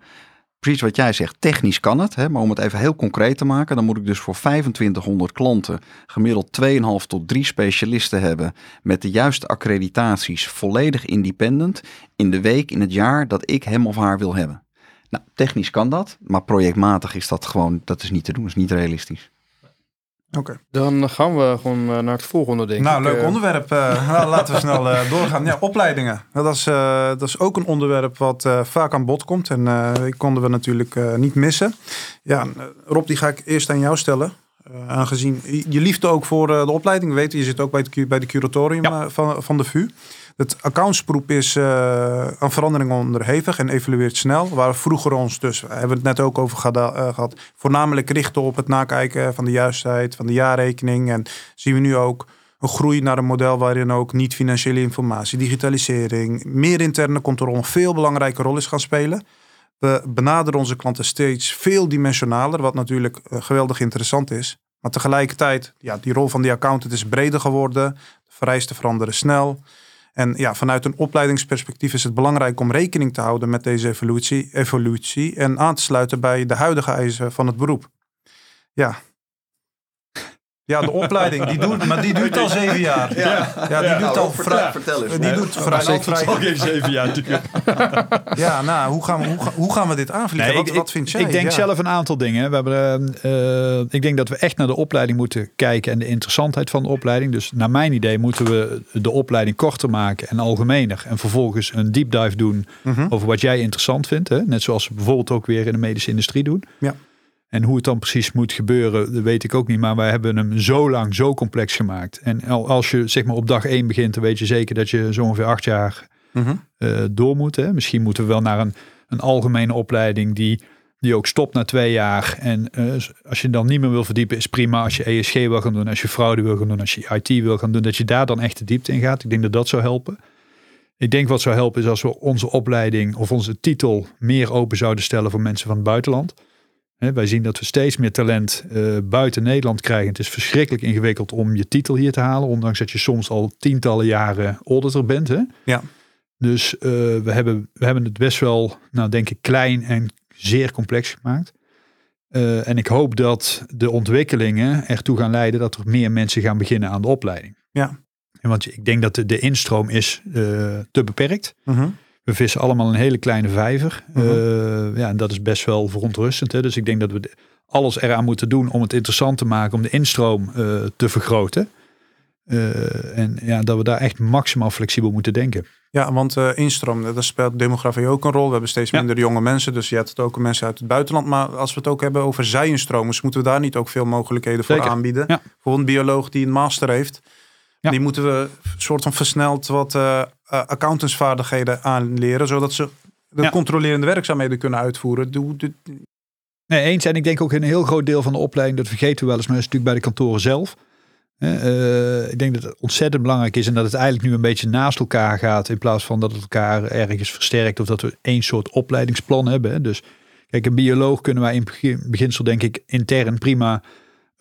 precies wat jij zegt, technisch kan het. Hè, maar om het even heel concreet te maken, dan moet ik dus voor 2500 klanten gemiddeld 2,5 tot 3 specialisten hebben met de juiste accreditaties, volledig independent, in de week, in het jaar dat ik hem of haar wil hebben. Nou, technisch kan dat, maar projectmatig is dat gewoon, dat is niet te doen, dat is niet realistisch. Oké. Dan gaan we gewoon eh, naar het volgende ding. Nou, leuk eh, onderwerp. Uh, nou, laten we snel doorgaan. Ja, opleidingen. Dat is, dat is ook een onderwerp wat vaak aan bod komt. En die konden we natuurlijk niet missen. Ja, Rob, die ga ik eerst aan jou stellen. aangezien je liefde ook voor de opleiding. weet, je zit ook bij, het, bij de curatorium van, van de VU. Het accountsgroep is uh, aan verandering onderhevig en evolueert snel. Waar vroeger ons dus, we hebben het net ook over eh, gehad, voornamelijk richten op het nakijken van de juistheid, van de jaarrekening. En zien we nu ook een groei naar een model waarin ook niet-financiële informatie, digitalisering, meer interne controle een veel belangrijke rol is gaan spelen. We benaderen onze klanten steeds veel dimensionaler, wat natuurlijk uh, geweldig interessant is. Maar tegelijkertijd, ja, die rol van die accountant is breder geworden. De vereisten veranderen snel. En ja, vanuit een opleidingsperspectief is het belangrijk om rekening te houden met deze evolutie, evolutie en aan te sluiten bij de huidige eisen van het beroep. Ja, ja, de opleiding, die doet, maar die duurt al zeven jaar. Ja, ja die doet al vrij. Vertel eens. Die doet vrij. al vrij. Ook even zeven jaar natuurlijk. ja, nou, hoe gaan we, hoe, hoe gaan we dit aanvliegen? wat, wat vind jij? Ik denk zelf een aantal dingen. We hebben, uh, ik denk dat we echt naar de opleiding moeten kijken en de interessantheid van de opleiding. Dus naar mijn idee moeten we de opleiding korter maken en algemener. En vervolgens een deep dive doen mhm. over wat jij interessant vindt. Hè? Net zoals we bijvoorbeeld ook weer in de medische industrie doen. Ja. En hoe het dan precies moet gebeuren, dat weet ik ook niet. Maar wij hebben hem zo lang, zo complex gemaakt. En als je zeg maar op dag één begint, dan weet je zeker dat je zo ongeveer acht jaar mhm. eh, door moet. Hè? Misschien moeten we wel naar een, een algemene opleiding die, die ook stopt na twee jaar. En uh, als je dan niet meer wil verdiepen, is prima. Als je ESG wil gaan doen, als je fraude wil gaan doen, als je IT wil gaan doen, dat je daar dan echt de diepte in gaat. Ik denk dat dat zou helpen. Ik denk wat zou helpen is als we onze opleiding of onze titel meer open zouden stellen voor mensen van het buitenland wij zien dat we steeds meer talent uh, buiten Nederland krijgen. Het is verschrikkelijk ingewikkeld om je titel hier te halen, ondanks dat je soms al tientallen jaren auditor bent. Hè? Ja. Dus uh, we, hebben, we hebben het best wel, nou denk ik, klein en zeer complex gemaakt. Uh, en ik hoop dat de ontwikkelingen ertoe gaan leiden dat er meer mensen gaan beginnen aan de opleiding. Ja. En want ik denk dat de, de instroom is te beperkt. -huh. We vissen allemaal een hele kleine vijver. Uh ja, en dat is best wel verontrustend. Hè? Dus ik denk dat we alles eraan moeten doen om het interessant te maken, om de instroom uh, te vergroten. Uh, en ja, dat we daar echt maximaal flexibel moeten denken. Ja, want uh, instroom, daar speelt demografie ook een rol. We hebben steeds minder jonge mensen, dus je hebt het ook mensen uit het buitenland. Maar als we het ook hebben over zijinstromers, moeten we daar niet ook veel mogelijkheden voor aanbieden? Ja. Bijvoorbeeld een bioloog die een master heeft, die moeten we soort van versneld wat uh, accountantsvaardigheden aanleren, zodat ze de controlerende werkzaamheden kunnen uitvoeren. Doe, Nee, eens. En ik denk ook een heel groot deel van de opleiding, dat vergeten we wel eens, maar dat is natuurlijk bij de kantoren zelf. ik denk dat het ontzettend belangrijk is en dat het eigenlijk nu een beetje naast elkaar gaat in plaats van dat het elkaar ergens versterkt of dat we één soort opleidingsplan hebben. Dus kijk, een bioloog kunnen wij in beginsel denk ik intern prima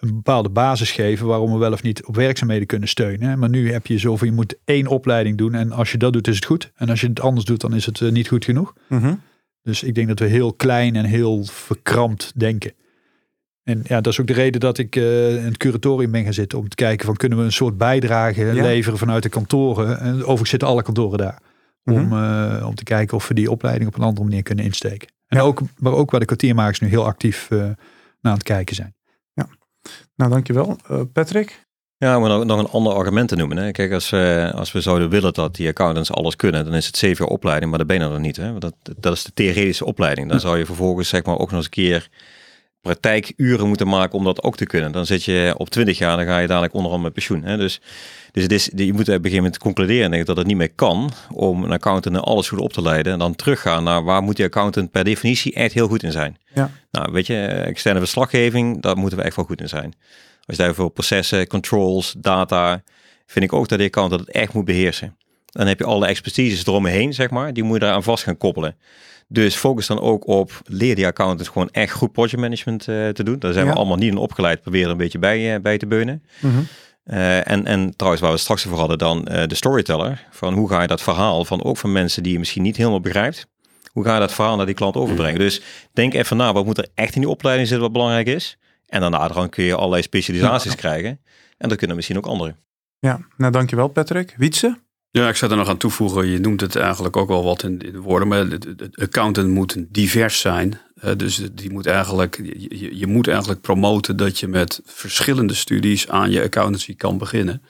een bepaalde basis geven waarom we wel of niet op werkzaamheden kunnen steunen. Maar nu heb je zoveel, je moet één opleiding doen en als je dat doet is het goed. En als je het anders doet dan is het niet goed genoeg. Mhm. Dus ik denk dat we heel klein en heel verkrampt denken. En ja, dat is ook de reden dat ik uh, in het curatorium ben gaan zitten. Om te kijken van kunnen we een soort bijdrage leveren vanuit de kantoren. En overigens zitten alle kantoren daar. om, mhm. eh, om te kijken of we die opleiding op een andere manier kunnen insteken. En ook, maar ook waar de kwartiermakers nu heel actief uh, naar aan het kijken zijn. Nou dankjewel. Patrick? Ja, maar nog, nog een ander argument te noemen. Hè. Kijk, als, we, als we zouden willen dat die accountants alles kunnen, dan is het zeven jaar opleiding, maar dat ben je dan niet. Hè. Dat, dat is de theoretische opleiding. Dan zou je vervolgens zeg maar ook nog eens een keer praktijkuren moeten maken om dat ook te kunnen. Dan zit je op 20 jaar, dan ga je dadelijk onderhand met pensioen. Hè? Dus, dus het is, je moet op een gegeven moment concluderen denk ik, dat het niet meer kan om een accountant alles goed op te leiden. En dan teruggaan naar waar moet die accountant per definitie echt heel goed in zijn. Ja. Nou, weet je, externe verslaggeving, daar moeten we echt wel goed in zijn. Als je voor processen, controls, data, vind ik ook dat die accountant het echt moet beheersen. Dan heb je alle expertises eromheen, zeg maar, die moet je daar aan vast gaan koppelen. Dus focus dan ook op leer die accountants gewoon echt goed project management uh, te doen. Daar zijn we allemaal niet in opgeleid, proberen een beetje bij, uh, bij te beunen. Mhm. Uh, en, en trouwens, waar we straks over hadden, dan de storyteller. Van hoe ga je dat verhaal van ook van mensen die je misschien niet helemaal begrijpt. Hoe ga je dat verhaal naar die klant overbrengen? Dus denk even na, wat moet er echt in die opleiding zitten wat belangrijk is? En daarna dan kun je allerlei specialisaties krijgen. En dat kunnen misschien ook anderen. Ja, nou dankjewel Patrick. Wietse? Ja, ik zou er nog aan toevoegen. Je noemt het eigenlijk ook wel wat in, de woorden. Maar de, accountant moet divers zijn. Dus die moet eigenlijk, je, je, moet eigenlijk promoten dat je met verschillende studies aan je accountancy kan beginnen.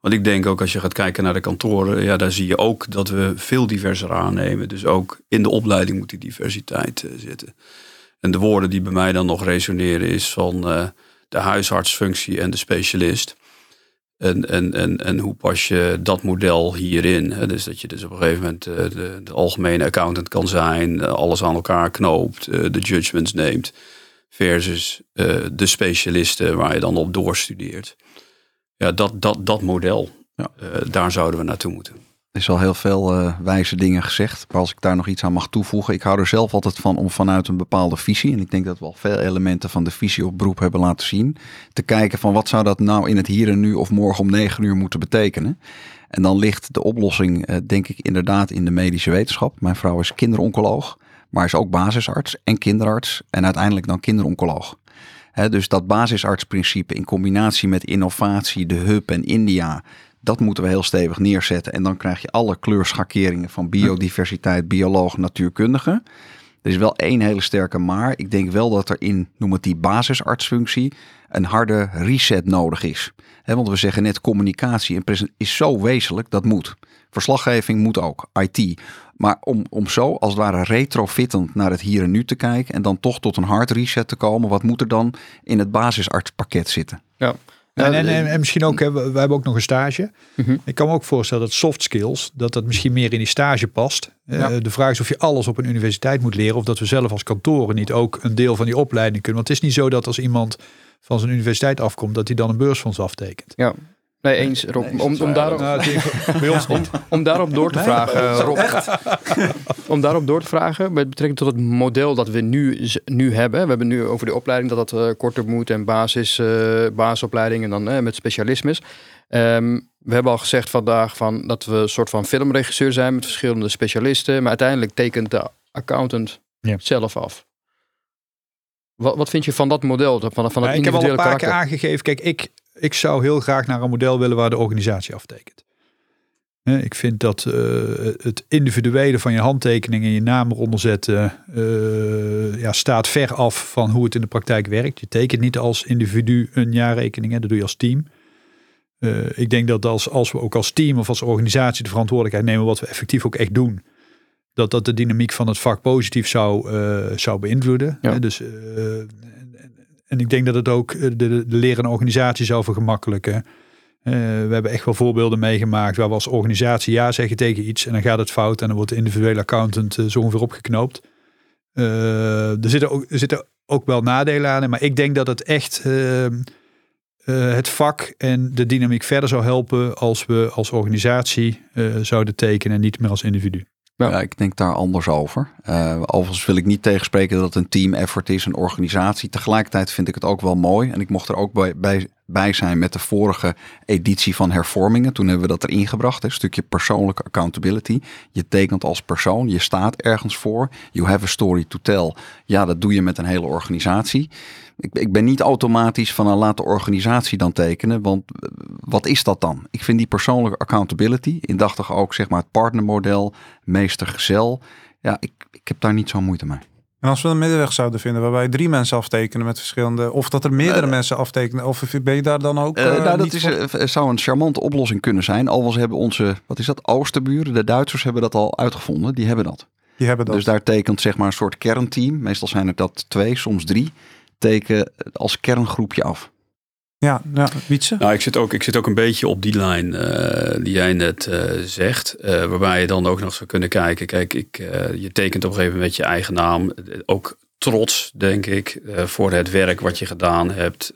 Want ik denk ook als je gaat kijken naar de kantoren, ja, daar zie je ook dat we veel diverser aannemen. Dus ook in de opleiding moet die diversiteit uh, zitten. En de woorden die bij mij dan nog resoneren is van uh, de huisartsfunctie en de specialist. En, en, en, en hoe pas je dat model hierin? Hè? Dus dat je dus op een gegeven moment uh, de, de, algemene accountant kan zijn, alles aan elkaar knoopt, uh, de judgments neemt, versus de specialisten waar je dan op doorstudeert. Ja, dat, dat, dat model, ja. daar zouden we naartoe moeten. Er is al heel veel uh, wijze dingen gezegd. Maar als ik daar nog iets aan mag toevoegen. Ik hou er zelf altijd van om vanuit een bepaalde visie. En ik denk dat we al veel elementen van de visie op beroep hebben laten zien. Te kijken van wat zou dat nou in het hier en nu of morgen om negen uur moeten betekenen. En dan ligt de oplossing uh, denk ik inderdaad in de medische wetenschap. Mijn vrouw is kinderoncoloog. Maar is ook basisarts en kinderarts. En uiteindelijk dan kinderoncoloog. Dus dat basisartsprincipe in combinatie met innovatie, de hub en India dat moeten we heel stevig neerzetten. En dan krijg je alle kleurschakeringen van biodiversiteit, bioloog, natuurkundige. Er is wel één hele sterke maar. Ik denk wel dat er in, noem het die basisartsfunctie, een harde reset nodig is. want we zeggen net communicatie en is zo wezenlijk, dat moet. Verslaggeving moet ook, IT. Maar om, om zo als het ware retrofittend naar het hier en nu te kijken en dan toch tot een hard reset te komen, wat moet er dan in het basisartspakket zitten? Ja, en, en, en, misschien ook, we hebben ook nog een stage. Mhm. Ik kan me ook voorstellen dat soft skills, dat dat misschien meer in die stage past. Eh, de vraag is of je alles op een universiteit moet leren. Of dat we zelf als kantoren niet ook een deel van die opleiding kunnen. Want het is niet zo dat als iemand van zijn universiteit afkomt, dat hij dan een beursfonds aftekent. Ja. Nee, eens Rob. om, om, daarop, om, om, daarop door te vragen, Rob. om daarop door te vragen, met betrekking tot het model dat we nu, nu hebben. We hebben nu over de opleiding dat dat uh, korter moet en basis, uh, basisopleiding en dan uh, met specialismes. Um, we hebben al gezegd vandaag van dat we een soort van filmregisseur zijn met verschillende specialisten. Maar uiteindelijk tekent de accountant ja. zelf af. Wat, wat vind je van dat model? Van, van het ja, ik heb al een paar keer aangegeven. Kijk, ik, ik zou heel graag naar een model willen waar de organisatie aftekent. Ik vind dat uh, het individuele van je handtekening en je naam eronder zetten uh, ja, staat ver af van hoe het in de praktijk werkt. Je tekent niet als individu een jaarrekening, hè, dat doe je als team. Uh, ik denk dat als, als we ook als team of als organisatie de verantwoordelijkheid nemen wat we effectief ook echt doen, dat dat de dynamiek van het vak positief zou, zou beïnvloeden. Ja. Dus en ik denk dat het ook eh, de, de, organisatie zou vergemakkelijken. Uh, we hebben echt wel voorbeelden meegemaakt waar we als organisatie ja zeggen tegen iets en dan gaat het fout en dan wordt de individuele accountant uh, zo ongeveer opgeknoopt. Er, zitten ook, er zitten ook wel nadelen aan, maar ik denk dat het echt het vak en de dynamiek verder zou helpen als we als organisatie zouden tekenen en niet meer als individu. Ja, ik denk daar anders over. Uh, overigens wil ik niet tegenspreken dat het een team effort is, een organisatie. Tegelijkertijd vind ik het ook wel mooi. En ik mocht er ook bij, bij, bij zijn met de vorige editie van hervormingen. Toen hebben we dat erin gebracht. Een stukje persoonlijke accountability. Je tekent als persoon, je staat ergens voor. You have a story to tell. Ja, dat doe je met een hele organisatie. Ik, ik ben niet automatisch van een laat de organisatie dan tekenen. Want eh, wat is dat dan? Ik vind die persoonlijke accountability, indachtig ook zeg maar het partnermodel, meester-gezel. Ja, ik, ik heb daar niet zo moeite mee. En als we een middenweg zouden vinden waarbij drie mensen aftekenen met verschillende, of dat er meerdere uh, mensen aftekenen, of ben je daar dan ook? Uh, nou, dat is, zou een charmante oplossing kunnen zijn. Al hebben onze, wat is dat, Oosterburen, de Duitsers hebben dat al uitgevonden. Die hebben dat. Die hebben dat. Dus daar tekent zeg maar een soort kernteam. Meestal zijn er dat twee, soms drie teken als kerngroepje af. Ja, ja Wietse? Nou, ik zit, ook, ik zit ook een beetje op die lijn uh, die jij net uh, zegt. Uh, waarbij je dan ook nog zou kunnen kijken. Kijk, ik, je tekent op een gegeven moment je eigen naam. Ook trots, denk ik, voor het werk wat je gedaan hebt.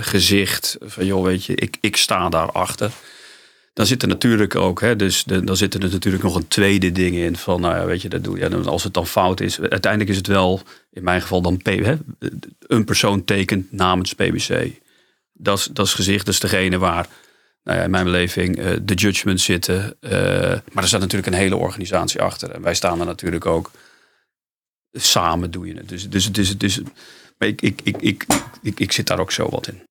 gezicht van, joh, weet je, ik, ik sta daarachter. Dan zit er natuurlijk ook, hè, dus dan zit er natuurlijk nog een tweede ding in. Van, nou ja, weet je, dat doe je. als het dan fout is, uiteindelijk is het wel, in mijn geval dan hè, een persoon tekent namens PBC. Dat is, dat is gezicht, dat is degene waar, nou ja, in mijn beleving, uh, de judgments zitten. Uh, maar er staat natuurlijk een hele organisatie achter. En wij staan er natuurlijk ook samen doe je het. Dus, dus, dus, dus ik, ik, ik, ik, ik, ik zit daar ook zo wat in.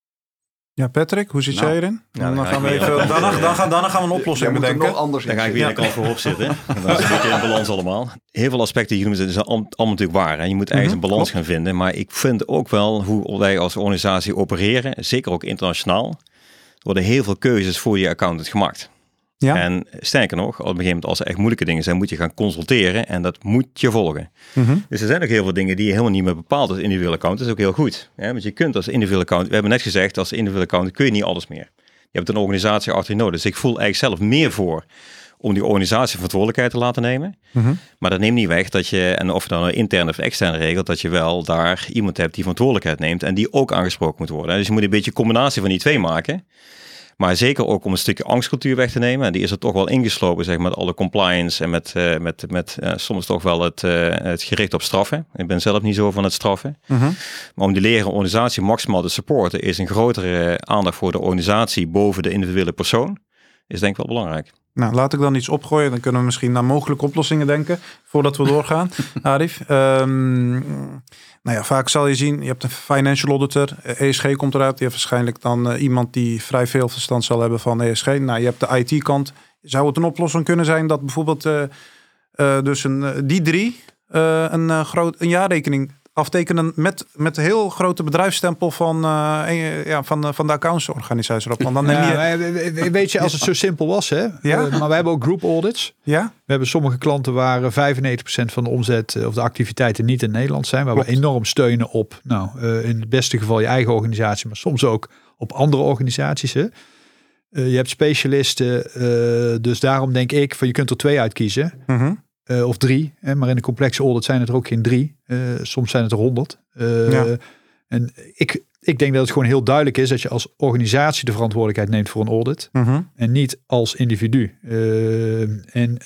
Ja, Patrick, hoe zit nou, jij erin? dan, dan, gaan we even, dan, dan, gaan, dan gaan we een oplossing ja, bedenken. Anders dan ga ik weer een kant voorop zitten. Dan is een beetje in balans allemaal. Heel veel aspecten die je noemt, zijn allemaal natuurlijk waar. En je moet eigenlijk een balans gaan vinden. Maar ik vind ook wel hoe wij als organisatie opereren, zeker ook internationaal, er worden heel veel keuzes voor je accountant gemaakt. Ja. En sterker nog, op een gegeven moment als er echt moeilijke dingen zijn, moet je gaan consulteren en dat moet je volgen. Mhm. Dus er zijn ook heel veel dingen die je helemaal niet meer bepaalt als individuele account. Dat is ook heel goed. Want je kunt als individuele account, we hebben net gezegd, als individuele account kun je niet alles meer. Je hebt een organisatie achter je nodig. Dus ik voel eigenlijk zelf meer voor om die organisatie verantwoordelijkheid te laten nemen. Mhm. Maar dat neemt niet weg dat je, en of je dan een interne of externe regelt, dat je wel daar iemand hebt die verantwoordelijkheid neemt en die ook aangesproken moet worden. Dus je moet een beetje een combinatie van die twee maken. Maar zeker ook om een stukje angstcultuur weg te nemen. En die is er toch wel ingeslopen, zeg maar, met alle compliance en met, uh, met, met uh, soms toch wel het, uh, het gericht op straffen. Ik ben zelf niet zo van het straffen. Mhm. -huh. Maar om die leren organisatie maximaal te supporten, is een grotere aandacht voor de organisatie boven de individuele persoon. Is denk ik wel belangrijk. Nou, laat ik dan iets opgooien. Dan kunnen we misschien naar mogelijke oplossingen denken voordat we doorgaan. Arif, um, nou ja, vaak zal je zien, je hebt een financial auditor, ESG komt eruit. Je hebt waarschijnlijk dan uh, iemand die vrij veel verstand zal hebben van ESG. Nou, je hebt de IT-kant. Zou het een oplossing kunnen zijn dat bijvoorbeeld uh, uh, dus een, die drie een, groot, een jaarrekening aftekenen met, met heel grote bedrijfsstempel van, uh, ja, van, van de accountsorganisatie dan neem je... weet je, als het zo simpel was, hè? Ja? Uh, maar we hebben ook group audits. Ja? We hebben sommige klanten waar 95% van de omzet of de activiteiten niet in Nederland zijn. Waar we enorm steunen op, nou, uh, in het beste geval je eigen organisatie, maar soms ook op andere organisaties. Hè? je hebt specialisten, dus daarom denk ik van je kunt er twee uitkiezen. Mm uh, of drie. Hè, maar in een complexe audit zijn het er ook geen drie. Uh, soms zijn het er honderd. Uh, ja. En ik, ik denk dat het gewoon heel duidelijk is dat je als organisatie de verantwoordelijkheid neemt voor een audit. Uh -huh. En niet als individu. en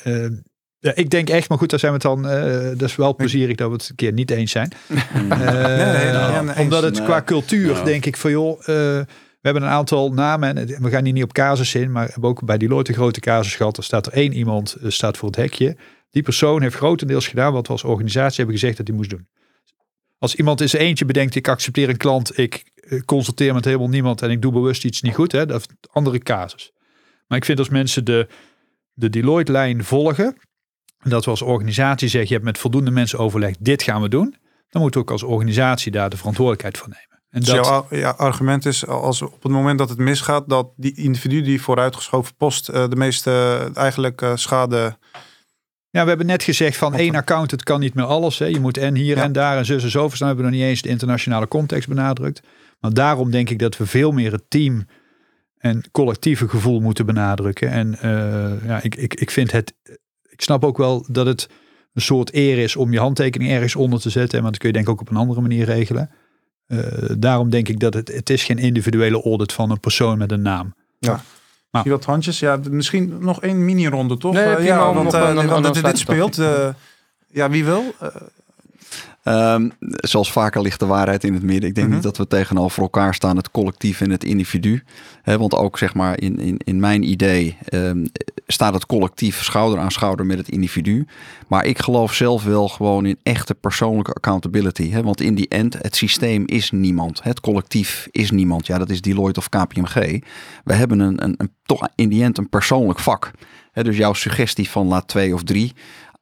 ja, ik denk echt, maar goed, daar zijn we het dan. dat is wel plezierig dat we het een keer niet eens zijn. nee, nee, omdat het qua cultuur, denk ik van joh. we hebben een aantal namen en we gaan hier niet op casus in, maar we hebben ook bij die Deloitte grote casus gehad. Er staat er één iemand, staat voor het hekje. Die persoon heeft grotendeels gedaan wat we als organisatie hebben gezegd dat hij moest doen. Als iemand eens eentje bedenkt, ik accepteer een klant, ik eh, consulteer met helemaal niemand en ik doe bewust iets niet goed, hè, dat is een andere casus. Maar ik vind als mensen de, de Deloitte-lijn volgen, dat we als organisatie zeggen, je hebt met voldoende mensen overlegd, dit gaan we doen, dan moeten we ook als organisatie daar de verantwoordelijkheid voor nemen. En dus dat... jouw ja, argument is, als op het moment dat het misgaat, dat die individu die vooruitgeschoven post uh, de meeste uh, eigenlijk uh, schade ja, we hebben net gezegd van één account, het kan niet meer alles. Hè. Je moet en hier en daar en zus en zo verstaan. We hebben nog niet eens de internationale context benadrukt. Maar daarom denk ik dat we veel meer het team en collectieve gevoel moeten benadrukken. En uh, ja, ik, ik, ik vind het, ik snap ook wel dat het een soort eer is om je handtekening ergens onder te zetten. Maar dat kun je denk ik ook op een andere manier regelen. daarom denk ik dat het, het is geen individuele audit van een persoon met een naam. Ja. Nou. Zie wat handjes? Ja, misschien nog één mini-ronde, toch? Nee, ja, want, want dit speelt. ja, wie wil? Um, zoals vaker ligt de waarheid in het midden. Ik denk mhm. niet dat we tegenover elkaar staan, het collectief en het individu. want ook zeg maar in, in, in mijn idee um, staat het collectief schouder aan schouder met het individu. Maar ik geloof zelf wel gewoon in echte persoonlijke accountability. want in die end, het systeem is niemand. Het collectief is niemand. Ja, dat is Deloitte of KPMG. We hebben een, een, een toch in die end een persoonlijk vak. dus jouw suggestie van laat twee of drie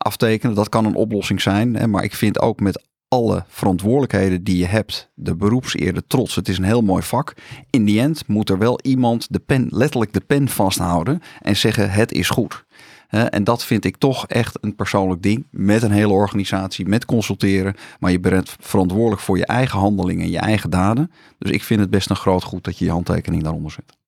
aftekenen. Dat kan een oplossing zijn. Maar ik vind ook met alle verantwoordelijkheden die je hebt, de beroepseer, de trots, het is een heel mooi vak. In die end moet er wel iemand de pen, letterlijk de pen vasthouden en zeggen het is goed. en dat vind ik toch echt een persoonlijk ding. Met een hele organisatie, met consulteren. Maar je bent verantwoordelijk voor je eigen handelingen en je eigen daden. Dus ik vind het best een groot goed dat je je handtekening daaronder zet.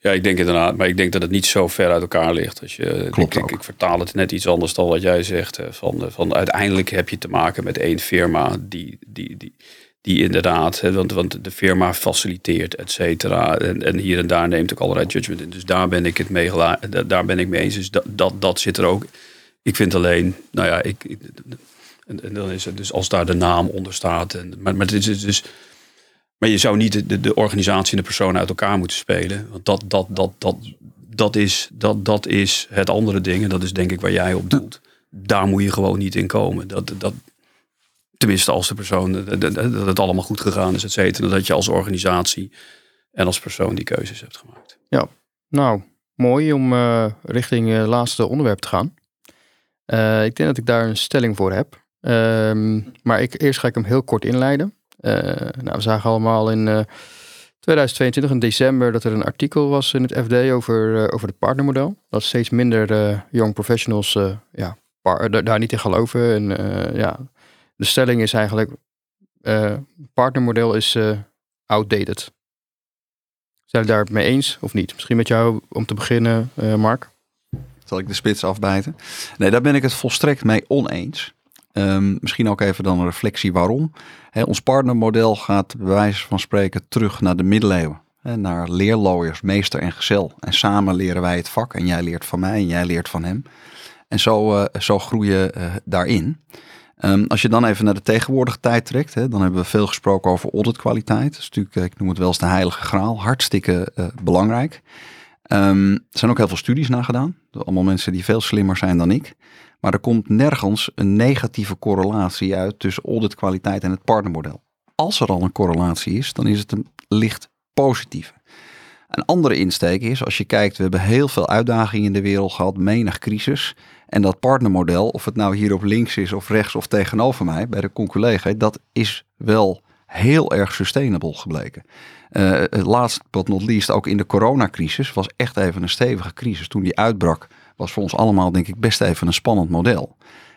Ja, ik denk inderdaad, maar ik denk dat het niet zo ver uit elkaar ligt. Als je, Klopt ik, ik, vertaal het net iets anders dan wat jij zegt. Van, van uiteindelijk heb je te maken met één firma die, die, die, die inderdaad, want, want de firma faciliteert, et cetera. En, en hier en daar neemt ook allerlei judgment in. Dus daar ben ik het mee, daar ben ik mee eens. Dus dat, dat, dat zit er ook. Ik vind alleen, nou ja, ik, en, en, dan is het dus als daar de naam onder staat. En, maar, maar het is dus maar je zou niet de, de organisatie en de persoon uit elkaar moeten spelen. Want dat, dat, dat, dat, dat, is, dat, dat is het andere ding. En dat is denk ik waar jij op doelt. Daar moet je gewoon niet in komen. Dat, dat, tenminste, als de persoon dat, het allemaal goed gegaan is, et cetera. Dat je als organisatie en als persoon die keuzes hebt gemaakt. Ja, nou, mooi om uh, richting het uh, laatste onderwerp te gaan. Uh, ik denk dat ik daar een stelling voor heb. Ehm, maar ik, eerst ga ik hem heel kort inleiden. Eh, nou, we zagen allemaal in 2022 eh, in december dat er een artikel was in het FD over, eh, over het partnermodel. Dat steeds minder young professionals ja, daar niet in geloven. En ja, de stelling is eigenlijk, partnermodel is outdated. Zijn we daar mee eens of niet? Misschien met jou om te beginnen, Mark. Zal ik de spits afbijten? Nee, daar ben ik het volstrekt mee oneens. Ehm, misschien ook even dan een reflectie waarom. Ons partnermodel gaat bij wijze van spreken terug naar de middeleeuwen. naar leerlooiers, meester en gezel. En samen leren wij het vak. En jij leert van mij en jij leert van hem. En zo, uh, zo groeien uh, daarin. Um, als je dan even naar de tegenwoordige tijd trekt, hè, dan hebben we veel gesproken over auditkwaliteit. Dat is natuurlijk, ik noem het wel eens de heilige graal, hartstikke belangrijk. Um, er zijn ook heel veel studies naar gedaan, allemaal mensen die veel slimmer zijn dan ik. Maar er komt nergens een negatieve correlatie uit tussen auditkwaliteit en het partnermodel. Als er al een correlatie is, dan is het een licht positieve. Een andere insteek is, als je kijkt, we hebben heel veel uitdagingen in de wereld gehad, menig crisis. En dat partnermodel, of het nou hier op links is of rechts of tegenover mij, bij de conculega, dat is wel heel erg sustainable gebleken. Uh, last but not least, ook in de coronacrisis was echt even een stevige crisis. Toen die uitbrak, was voor ons allemaal denk ik best even een spannend model.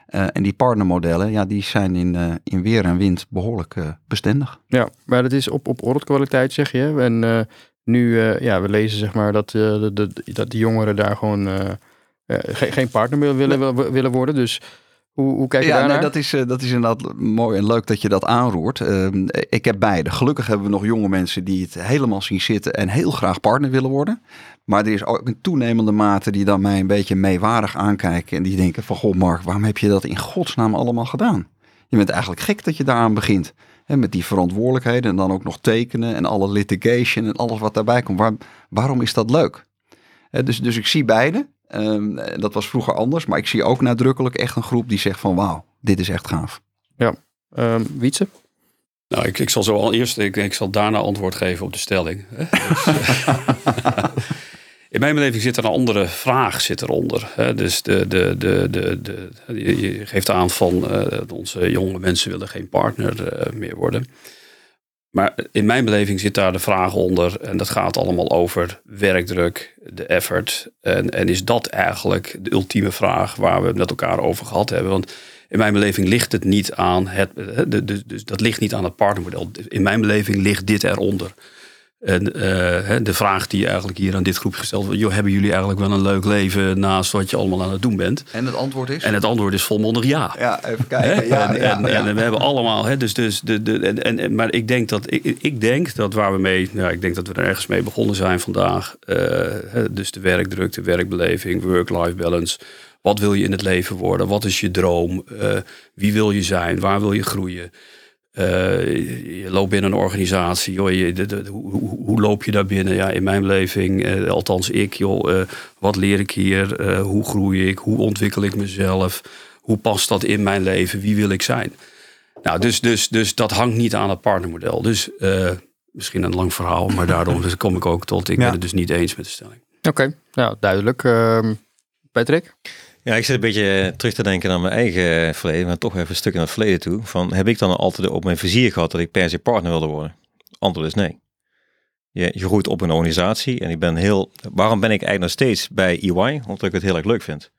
Uh, en die partnermodellen, ja, die zijn in, uh, in weer en wind behoorlijk uh, bestendig. Ja, maar dat is op, op ordekwaliteit zeg je. En nu, ja, we lezen zeg maar dat, de, de, dat die jongeren daar gewoon geen, geen partner meer willen, willen worden. Dus hoe, hoe kijk je ja, Nee, dat, is, uh, dat is inderdaad mooi en leuk dat je dat aanroert. Uh, ik heb beide. Gelukkig hebben we nog jonge mensen die het helemaal zien zitten en heel graag partner willen worden. Maar er is ook een toenemende mate die dan mij een beetje meewarig aankijken. En die denken van, goh Mark, waarom heb je dat in godsnaam allemaal gedaan? Je bent eigenlijk gek dat je daaraan begint. Hè, met die verantwoordelijkheden en dan ook nog tekenen en alle litigation en alles wat daarbij komt. Waar, waarom is dat leuk? dus, dus ik zie beide. Um, dat was vroeger anders, maar ik zie ook nadrukkelijk echt een groep die zegt van wauw, dit is echt gaaf. Ja, um, Wietse? Nou, ik, ik zal zo al eerst, ik, ik zal daarna antwoord geven op de stelling. Dus, in mijn beleving zit er een andere vraag zit eronder. Hè? Dus de, de, de, de, de, je geeft aan van uh, onze jonge mensen willen geen partner uh, meer worden. Maar in mijn beleving zit daar de vraag onder, en dat gaat allemaal over werkdruk, de effort. En, en is dat eigenlijk de ultieme vraag waar we het met elkaar over gehad hebben? Want in mijn beleving ligt het niet aan het, dus dat ligt niet aan het partnermodel. In mijn beleving ligt dit eronder. En uh, de vraag die eigenlijk hier aan dit groep gesteld wordt: joh, hebben jullie eigenlijk wel een leuk leven naast wat je allemaal aan het doen bent? En het antwoord is? En het antwoord is volmondig ja. Ja, even kijken. Ja, en, en, en, we hebben allemaal, hè, dus, dus de, de, en, en, maar ik denk dat, ik, ik denk dat waar we mee, ja, ik denk dat we er ergens mee begonnen zijn vandaag. Uh, dus de werkdruk, de werkbeleving, work-life balance. Wat wil je in het leven worden? Wat is je droom? Uh, wie wil je zijn? Waar wil je groeien? Uh, je loopt binnen een organisatie, joh, je, de, hoe, hoe, loop je daar binnen? Ja, in mijn beleving, uh, althans ik, joh, uh, wat leer ik hier? hoe groei ik? Hoe ontwikkel ik mezelf? Hoe past dat in mijn leven? Wie wil ik zijn? Nou, dus, dus, dus dat hangt niet aan het partnermodel. Dus misschien een lang verhaal, maar daarom kom ik ook tot. Ik ja. ben het dus niet eens met de stelling. Oké, nou duidelijk. Ehm, Patrick? Ja, ik zit een beetje terug te denken aan mijn eigen verleden, maar toch even een stuk naar het verleden toe. Van, heb ik dan altijd op mijn vizier gehad dat ik per se partner wilde worden? Antwoord is nee. Je, je groeit op een organisatie en ik ben heel... Waarom ben ik eigenlijk nog steeds bij EY? Omdat ik het heel erg leuk vind.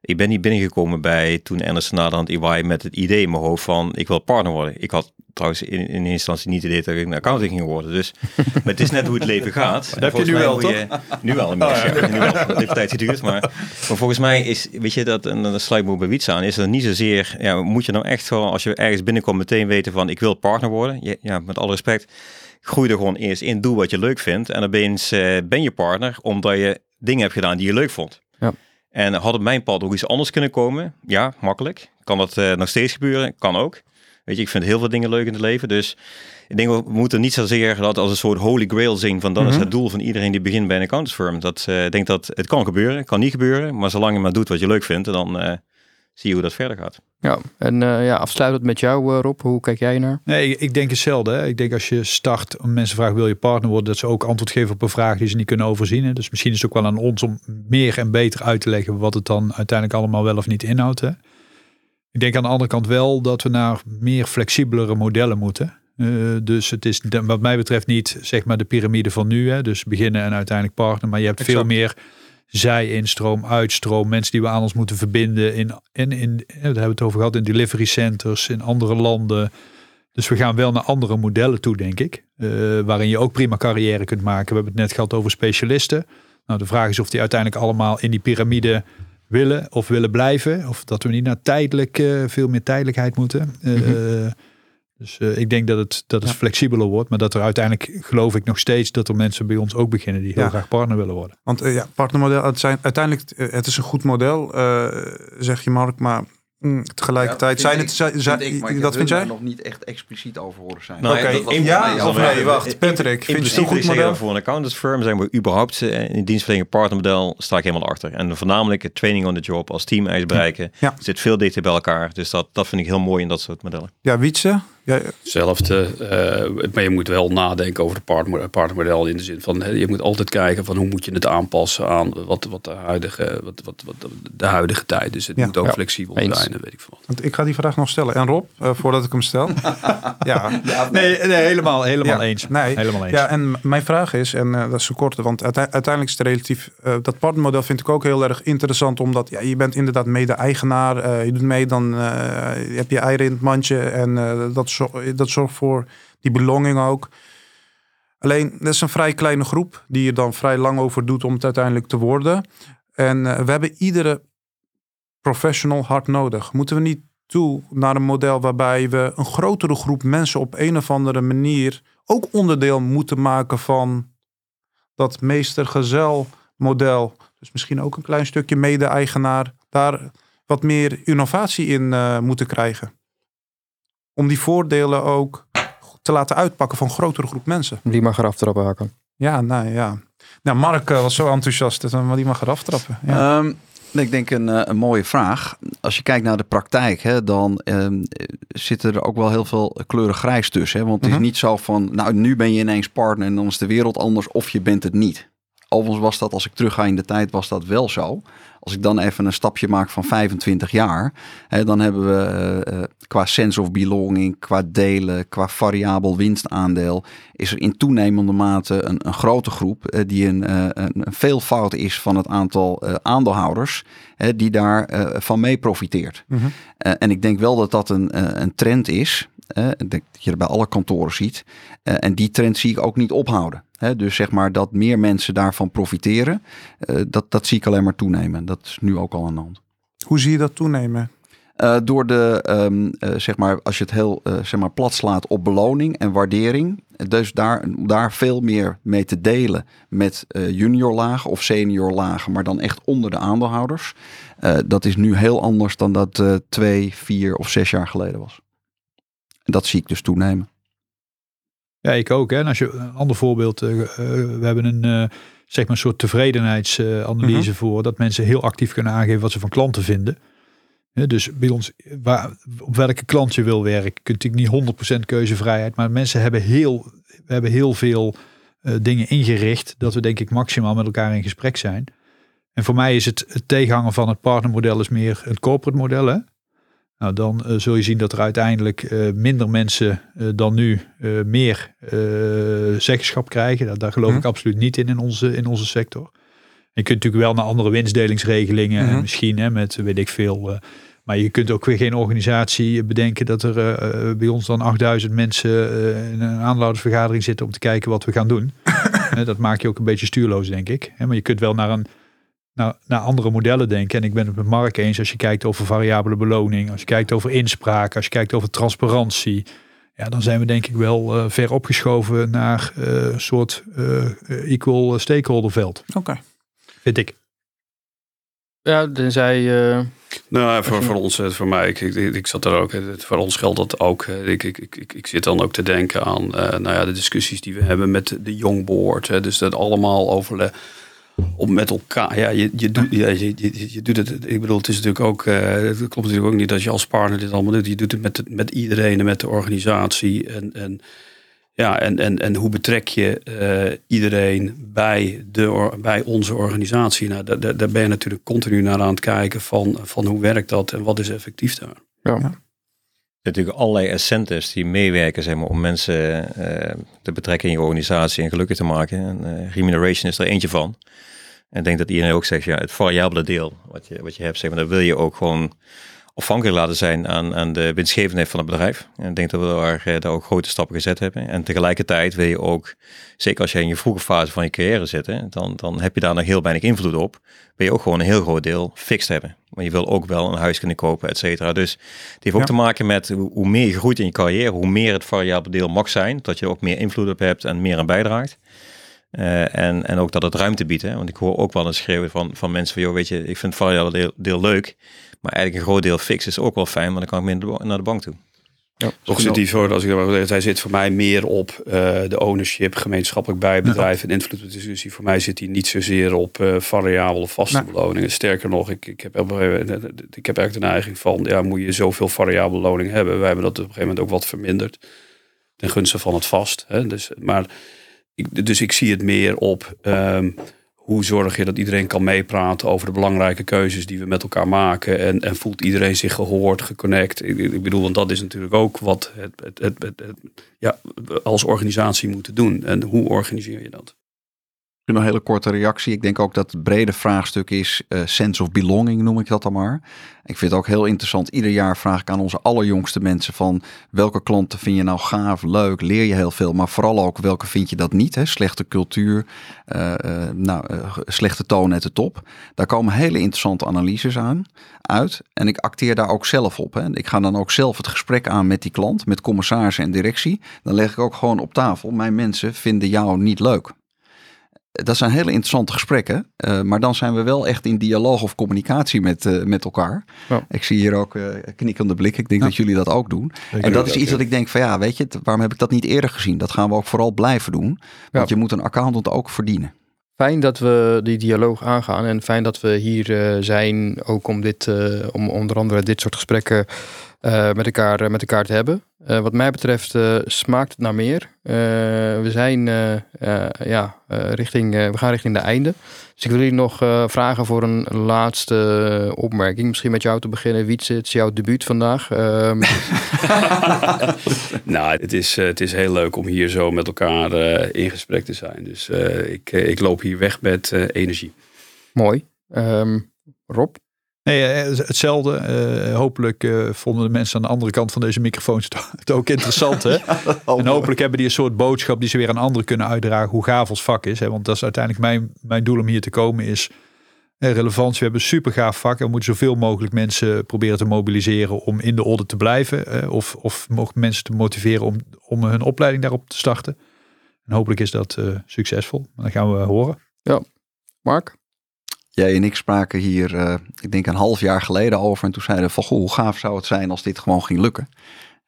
Ik ben niet binnengekomen bij toen Anderson naderhand EY met het idee in mijn hoofd van ik wil partner worden. Ik had trouwens in, in eerste instantie niet het idee dat ik een accounting ging worden. Dus maar het is net hoe het leven gaat. Dat heb je nu wel, toch? nu wel inmiddels, oh, ja. Nu wel. Dat heeft tijd geduurd. Maar, maar volgens mij is, weet je, dat, en dan sluit ik bij Wiets aan, is er niet zozeer, ja, moet je nou echt gewoon, als je ergens binnenkomt, meteen weten van ik wil partner worden. Ja, ja met alle respect, groei er gewoon eerst in, doe wat je leuk vindt. En opeens uh, ben je partner, omdat je dingen hebt gedaan die je leuk vond. Ja. En had op mijn pad ook iets anders kunnen komen? Ja, makkelijk. Kan dat uh, nog steeds gebeuren? Kan ook. Weet je, ik vind heel veel dingen leuk in het leven. Dus ik denk, we moeten niet zozeer dat als een soort holy grail zien van dat is mhm. het doel van iedereen die begint bij een accountantsfirm. Dat, uh, ik denk dat het kan gebeuren, kan niet gebeuren. Maar zolang je maar doet wat je leuk vindt, dan uh, zie je hoe dat verder gaat. Ja, en uh, ja, afsluitend met jou Rob, hoe kijk jij naar? Nee, ik, ik denk hetzelfde. Hè. Ik denk als je start, mensen vragen wil je partner worden, dat ze ook antwoord geven op een vraag die ze niet kunnen overzien. Hè. Dus misschien is het ook wel aan ons om meer en beter uit te leggen wat het dan uiteindelijk allemaal wel of niet inhoudt. Hè. Ik denk aan de andere kant wel dat we naar meer flexibelere modellen moeten. Uh, dus het is wat mij betreft niet zeg maar de piramide van nu. Hè, dus beginnen en uiteindelijk partner. Maar je hebt veel meer zij-instroom, uitstroom. Mensen die we aan ons moeten verbinden. In, in, in, daar hebben we het over gehad in delivery centers in andere landen. Dus we gaan wel naar andere modellen toe, denk ik. Uh, waarin je ook prima carrière kunt maken. We hebben het net gehad over specialisten. Nou, de vraag is of die uiteindelijk allemaal in die piramide willen of willen blijven. Of dat we niet naar tijdelijk, uh, veel meer tijdelijkheid moeten. Uh, Dus uh, ik denk dat het, dat het ja. flexibeler wordt. Maar dat er uiteindelijk geloof ik nog steeds dat er mensen bij ons ook beginnen die heel ja. graag partner willen worden. Want ja, partnermodel, het zijn uiteindelijk, het is een goed model, zeg je Mark. Maar Mm, tegelijkertijd zijn het. Zijn, vind ik, maar dat vind jij? nog niet echt expliciet over horen zijn. Nou, Oké, okay, ja of nee? Wacht, Patrick, vind je het een goed model? Voor een accountantsfirm zijn we überhaupt in dienstverlening partnermodel sta ik helemaal achter. En voornamelijk het training on the job als team eis bereiken. Ja. Zit veel dichter bij elkaar. Dus dat, dat vind ik heel mooi in dat soort modellen. Ja, Wietse? Ja, Hetzelfde. Uh, maar je moet wel nadenken over het partner, partnermodel in de zin van je moet altijd kijken van hoe moet je het aanpassen aan wat, wat, de, huidige, wat, wat, wat de huidige tijd. Dus het moet ook flexibel zijn, dat weet ik veel. Want ik ga die vraag nog stellen. En Rob, uh, voordat ik hem stel. ja. nee, nee, helemaal, helemaal eens. Nee, helemaal eens. Ja, en mijn vraag is, en uh, dat is een korte, want uiteindelijk is het relatief, dat partnermodel vind ik ook heel erg interessant, omdat ja, je bent inderdaad mede-eigenaar, je doet mee, dan heb je eieren in het mandje en dat dat zorgt voor die belonging ook. Alleen, dat is een vrij kleine groep die er dan vrij lang over doet om het uiteindelijk te worden. En uh, we hebben iedere professional hard nodig. Moeten we niet toe naar een model waarbij we een grotere groep mensen op een of andere manier ook onderdeel moeten maken van dat meester-gezel model. Dus misschien ook een klein stukje mede-eigenaar. Daar wat meer innovatie in uh, moeten krijgen om die voordelen ook te laten uitpakken van een grotere groep mensen. Die mag eraf trappen, haken. Ja, nou ja. Nou, Mark eh, was zo enthousiast, maar die mag eraf trappen. Ja. Um, ik denk een, eh, een mooie vraag. Als je kijkt naar de praktijk, hè, dan um, zitten er ook wel heel veel kleuren grijs tussen. Hè? Want het is mhm. niet zo van, nou nu ben je ineens partner en dan is de wereld anders of je bent het niet. Overigens was dat, als ik terug ga in de tijd, was dat wel zo. Als ik dan even een stapje maak van 25 jaar, hè, dan hebben we uh, qua sense of belonging, qua delen, qua variabel winstaandeel, is er in toenemende mate een, een grote groep uh, die een, uh, een veelvoud is van het aantal aandeelhouders die daar van mee profiteert. Mhm. en ik denk wel dat dat een, een trend is dat je bij alle kantoren ziet. en die trend zie ik ook niet ophouden. dus zeg maar dat meer mensen daarvan profiteren, dat, dat zie ik alleen maar toenemen. Dat is nu ook al aan de hand. Hoe zie je dat toenemen? Uh, door de, um, uh, zeg maar, als je het heel uh, zeg maar, plat slaat op beloning en waardering. Dus daar, daar veel meer mee te delen met juniorlagen of seniorlagen, maar dan echt onder de aandeelhouders. dat is nu heel anders dan dat twee, vier of zes jaar geleden was. En dat zie ik dus toenemen. Ja, ik ook. Hè. En als je een ander voorbeeld, we hebben een zeg maar een soort tevredenheidsanalyse mhm. voor dat mensen heel actief kunnen aangeven wat ze van klanten vinden dus bij ons, waar, op welke klant je wil werken, kunt ik niet 100% keuzevrijheid. Maar mensen hebben heel, we hebben heel veel dingen ingericht dat we denk ik maximaal met elkaar in gesprek zijn. En voor mij is het, het tegenhangen van het partnermodel is meer het corporate model. Hè? Nou, dan uh, zul je zien dat er uiteindelijk uh, minder mensen dan nu meer zeggenschap krijgen. Daar, daar geloof ik mhm. absoluut niet in in onze, in onze sector. Je kunt natuurlijk wel naar andere winstdelingsregelingen en mhm. misschien hè, met weet ik veel maar je kunt ook weer geen organisatie bedenken dat er bij ons dan 8000 mensen in een aanloudersvergadering zitten om te kijken wat we gaan doen. dat maak je ook een beetje stuurloos, denk ik. maar je kunt wel naar, een, naar, naar andere modellen denken. En ik ben het met Mark eens als je kijkt over variabele beloning, als je kijkt over inspraak, als je kijkt over transparantie. Ja, dan zijn we denk ik wel ver opgeschoven naar een soort equal stakeholder veld. Oké. Vind ik. Ja, tenzij nou, voor, voor ons, eh, voor mij, ik, ik, ik zat er ook, voor ons geldt dat ook. Ik, ik, ik, ik zit dan ook te denken aan uh, nou ja, de discussies die we hebben met de Young Board. Hè, dus dat allemaal overleg op met elkaar. Ja, je, je, doet, ja, je, je, je doet het. Ik bedoel, het is natuurlijk ook. Uh, het klopt natuurlijk ook niet dat je als partner dit allemaal doet. Je doet het met, met iedereen en met de organisatie. En, en ja, en, en, en hoe betrek je uh, iedereen bij, de, bij onze organisatie? Nou, daar, daar ben je natuurlijk continu naar aan het kijken van, van hoe werkt dat en wat is effectief daar. Ja. Natuurlijk allerlei incentives die meewerken zeg maar, om mensen uh, te betrekken in je organisatie en gelukkig te maken. En uh, remuneration is er eentje van. En ik denk dat iedereen ook zegt, ja, het variabele deel wat je, wat je hebt, zeg maar, dat wil je ook gewoon afhankelijk laten zijn aan, aan de winstgevendheid van het bedrijf. En ik denk dat we daar, eh, daar ook grote stappen gezet hebben. En tegelijkertijd wil je ook, zeker als je in je vroege fase van je carrière zit, hè, dan, dan heb je daar nog heel weinig invloed op. Wil je ook gewoon een heel groot deel fixed hebben. Maar je wil ook wel een huis kunnen kopen, et cetera. Dus het heeft ook te maken met hoe, meer je groeit in je carrière, hoe meer het variabele deel mag zijn, dat je ook meer invloed op hebt en meer aan bijdraagt. Uh, en, en ook dat het ruimte biedt. Hè? Want ik hoor ook wel een schreeuwen van, van mensen van, joh, weet je, ik vind het variabele deel, deel leuk. Maar eigenlijk een groot deel fix is ook wel fijn, maar dan kan ik minder naar de bank toe. Ja, Toch zit die voor, als ik dat hij zit voor mij meer op uh, de ownership, gemeenschappelijk bij bedrijven en invloeddiscussie. Voor mij zit hij niet zozeer op uh, variabele vaste beloningen. Sterker nog, ik, ik, heb, ik heb eigenlijk de neiging van, ja, moet je zoveel variabele beloning hebben? Wij hebben dat op een gegeven moment ook wat verminderd ten gunste van het vast. Hè? Dus, maar ik, dus ik zie het meer op um, hoe zorg je dat iedereen kan meepraten over de belangrijke keuzes die we met elkaar maken? En, en voelt iedereen zich gehoord, geconnect? Ik, bedoel, want dat is natuurlijk ook wat het, het, het, ja, als organisatie moeten doen. En hoe organiseer je dat? Een hele korte reactie. Ik denk ook dat het brede vraagstuk is uh, sense of belonging, noem ik dat dan maar. Ik vind het ook heel interessant. Ieder jaar vraag ik aan onze allerjongste mensen van welke klanten vind je nou gaaf, leuk, leer je heel veel, maar vooral ook welke vind je dat niet. Hè? Slechte cultuur, uh, uh, nou, slechte toon at de top. Daar komen hele interessante analyses aan uit. En ik acteer daar ook zelf op. Hè. Ik ga dan ook zelf het gesprek aan met die klant, met commissarissen en directie. Dan leg ik ook gewoon op tafel. Mijn mensen vinden jou niet leuk dat zijn hele interessante gesprekken. Uh, maar dan zijn we wel echt in dialoog of communicatie met, uh, met elkaar. Ja. Ik zie hier ook uh, knikkende blik. Ik denk dat jullie dat ook doen. en dat is iets dat ik denk van ja, weet je, waarom heb ik dat niet eerder gezien? Dat gaan we ook vooral blijven doen. Want je moet een accountant ook verdienen. Fijn dat we die dialoog aangaan en fijn dat we hier zijn ook om dit, om onder andere dit soort gesprekken uh, met, elkaar, uh, met elkaar te hebben. Uh, wat mij betreft smaakt het naar meer. we zijn ja, richting, we gaan richting de einde. Dus ik wil jullie nog vragen voor een laatste opmerking. Misschien met jou te beginnen. Wietse, het is jouw debuut vandaag. Um... nou, het is, het is heel leuk om hier zo met elkaar in gesprek te zijn. Dus ik, ik loop hier weg met energie. Mooi. Um, Rob? Nee, hetzelfde. hopelijk vonden de mensen aan de andere kant van deze microfoons het ook interessant. Hè? en hopelijk hebben die een soort boodschap die ze weer aan anderen kunnen uitdragen hoe gaaf ons vak is. Hè? Want dat is uiteindelijk mijn, mijn doel om hier te komen is relevantie. We hebben een super gaaf vak. En we moeten zoveel mogelijk mensen proberen te mobiliseren om in de orde te blijven. of, of mensen te motiveren om, om hun opleiding daarop te starten. En hopelijk is dat uh, succesvol. Dat gaan we horen. Ja, Mark? Jij en ik spraken hier, uh, ik denk een half jaar geleden over. En toen zeiden van, goh, hoe gaaf zou het zijn als dit gewoon ging lukken.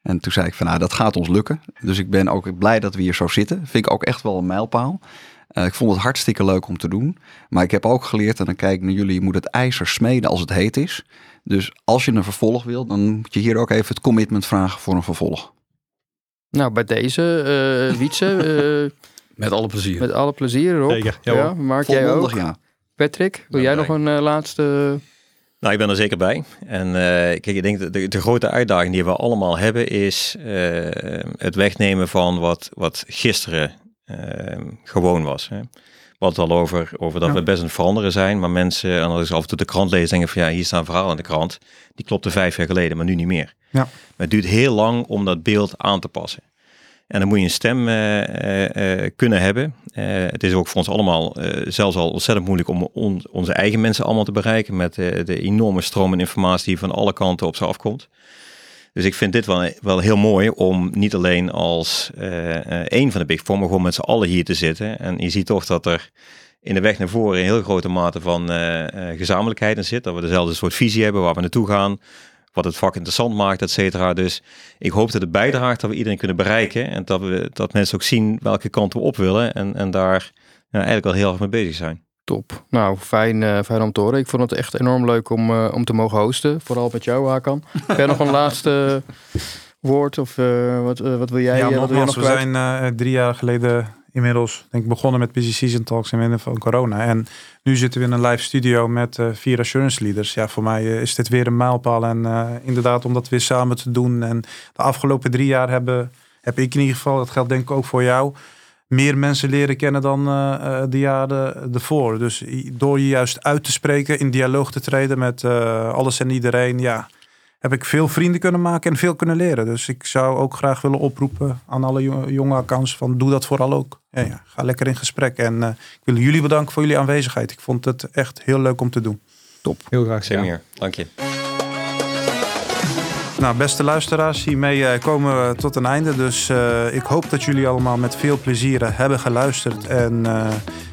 En toen zei ik van, nou, dat gaat ons lukken. Dus ik ben ook blij dat we hier zo zitten. Vind ik ook echt wel een mijlpaal. Uh, ik vond het hartstikke leuk om te doen. Maar ik heb ook geleerd, en dan kijk ik naar jullie, je moet het ijzer smeden als het heet is. Dus als je een vervolg wilt, dan moet je hier ook even het commitment vragen voor een vervolg. Nou, bij deze, uh, Wietse. Uh, met alle plezier. Met alle plezier, Rob. Zeker. Ja, ja Mark, jij ook. Ja. Patrick, wil jij nog een uh, laatste... Nou, ik ben er zeker bij. En uh, kijk, ik denk de, de grote uitdaging die we allemaal hebben is het wegnemen van wat, wat gisteren gewoon was. Hè. Wat al over, over dat we best een veranderen zijn, maar mensen, en als ik af en toe de krant lees, denken van ja, hier staan verhalen in de krant. Die klopte vijf jaar geleden, maar nu niet meer. Ja. Maar het duurt heel lang om dat beeld aan te passen. En dan moet je een stem uh, uh, kunnen hebben. het is ook voor ons allemaal zelfs al ontzettend moeilijk om on, onze eigen mensen allemaal te bereiken met de enorme stroom en informatie die van alle kanten op ze afkomt. Dus ik vind dit wel, wel heel mooi om niet alleen als één van de Big Four, maar gewoon met z'n allen hier te zitten. En je ziet toch dat er in de weg naar voren een heel grote mate van gezamenlijkheid in zit. Dat we dezelfde soort visie hebben waar we naartoe gaan wat het vak interessant maakt, et cetera. Dus ik hoop dat het bijdraagt dat we iedereen kunnen bereiken en dat, we, dat mensen ook zien welke kant we op willen en, en daar ja, eigenlijk al heel erg mee bezig zijn. Top. Nou, fijn, uh, fijn om te horen. Ik vond het echt enorm leuk om, uh, om te mogen hosten. Vooral met jou, Hakan. Heb jij nog een laatste woord? Of uh, wat, wat wil jij? Ja, wat wil nog we zijn drie jaar geleden inmiddels denk ik, begonnen met Busy Season Talks in midden van corona. En nu zitten we in een live studio met uh, vier assurance leaders. Ja, voor mij uh, is dit weer een mijlpaal. En uh, inderdaad, om dat weer samen te doen. En de afgelopen drie jaar hebben, heb ik in ieder geval, dat geldt denk ik ook voor jou, meer mensen leren kennen dan de jaren ervoor. Dus door je juist uit te spreken, in dialoog te treden met alles en iedereen, ja heb ik veel vrienden kunnen maken en veel kunnen leren. Dus ik zou ook graag willen oproepen aan alle jonge accounts van doe dat vooral ook. Ja, ja, ga lekker in gesprek. En uh, ik wil jullie bedanken voor jullie aanwezigheid. Ik vond het echt heel leuk om te doen. Top. Heel graag zeer meer. Dank je. Nou, beste luisteraars, hiermee uh, komen we tot een einde. Dus uh, ik hoop dat jullie allemaal met veel plezier hebben geluisterd. En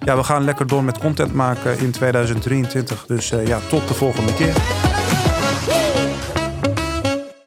ja, we gaan lekker door met content maken in 2023. Dus ja, tot de volgende keer.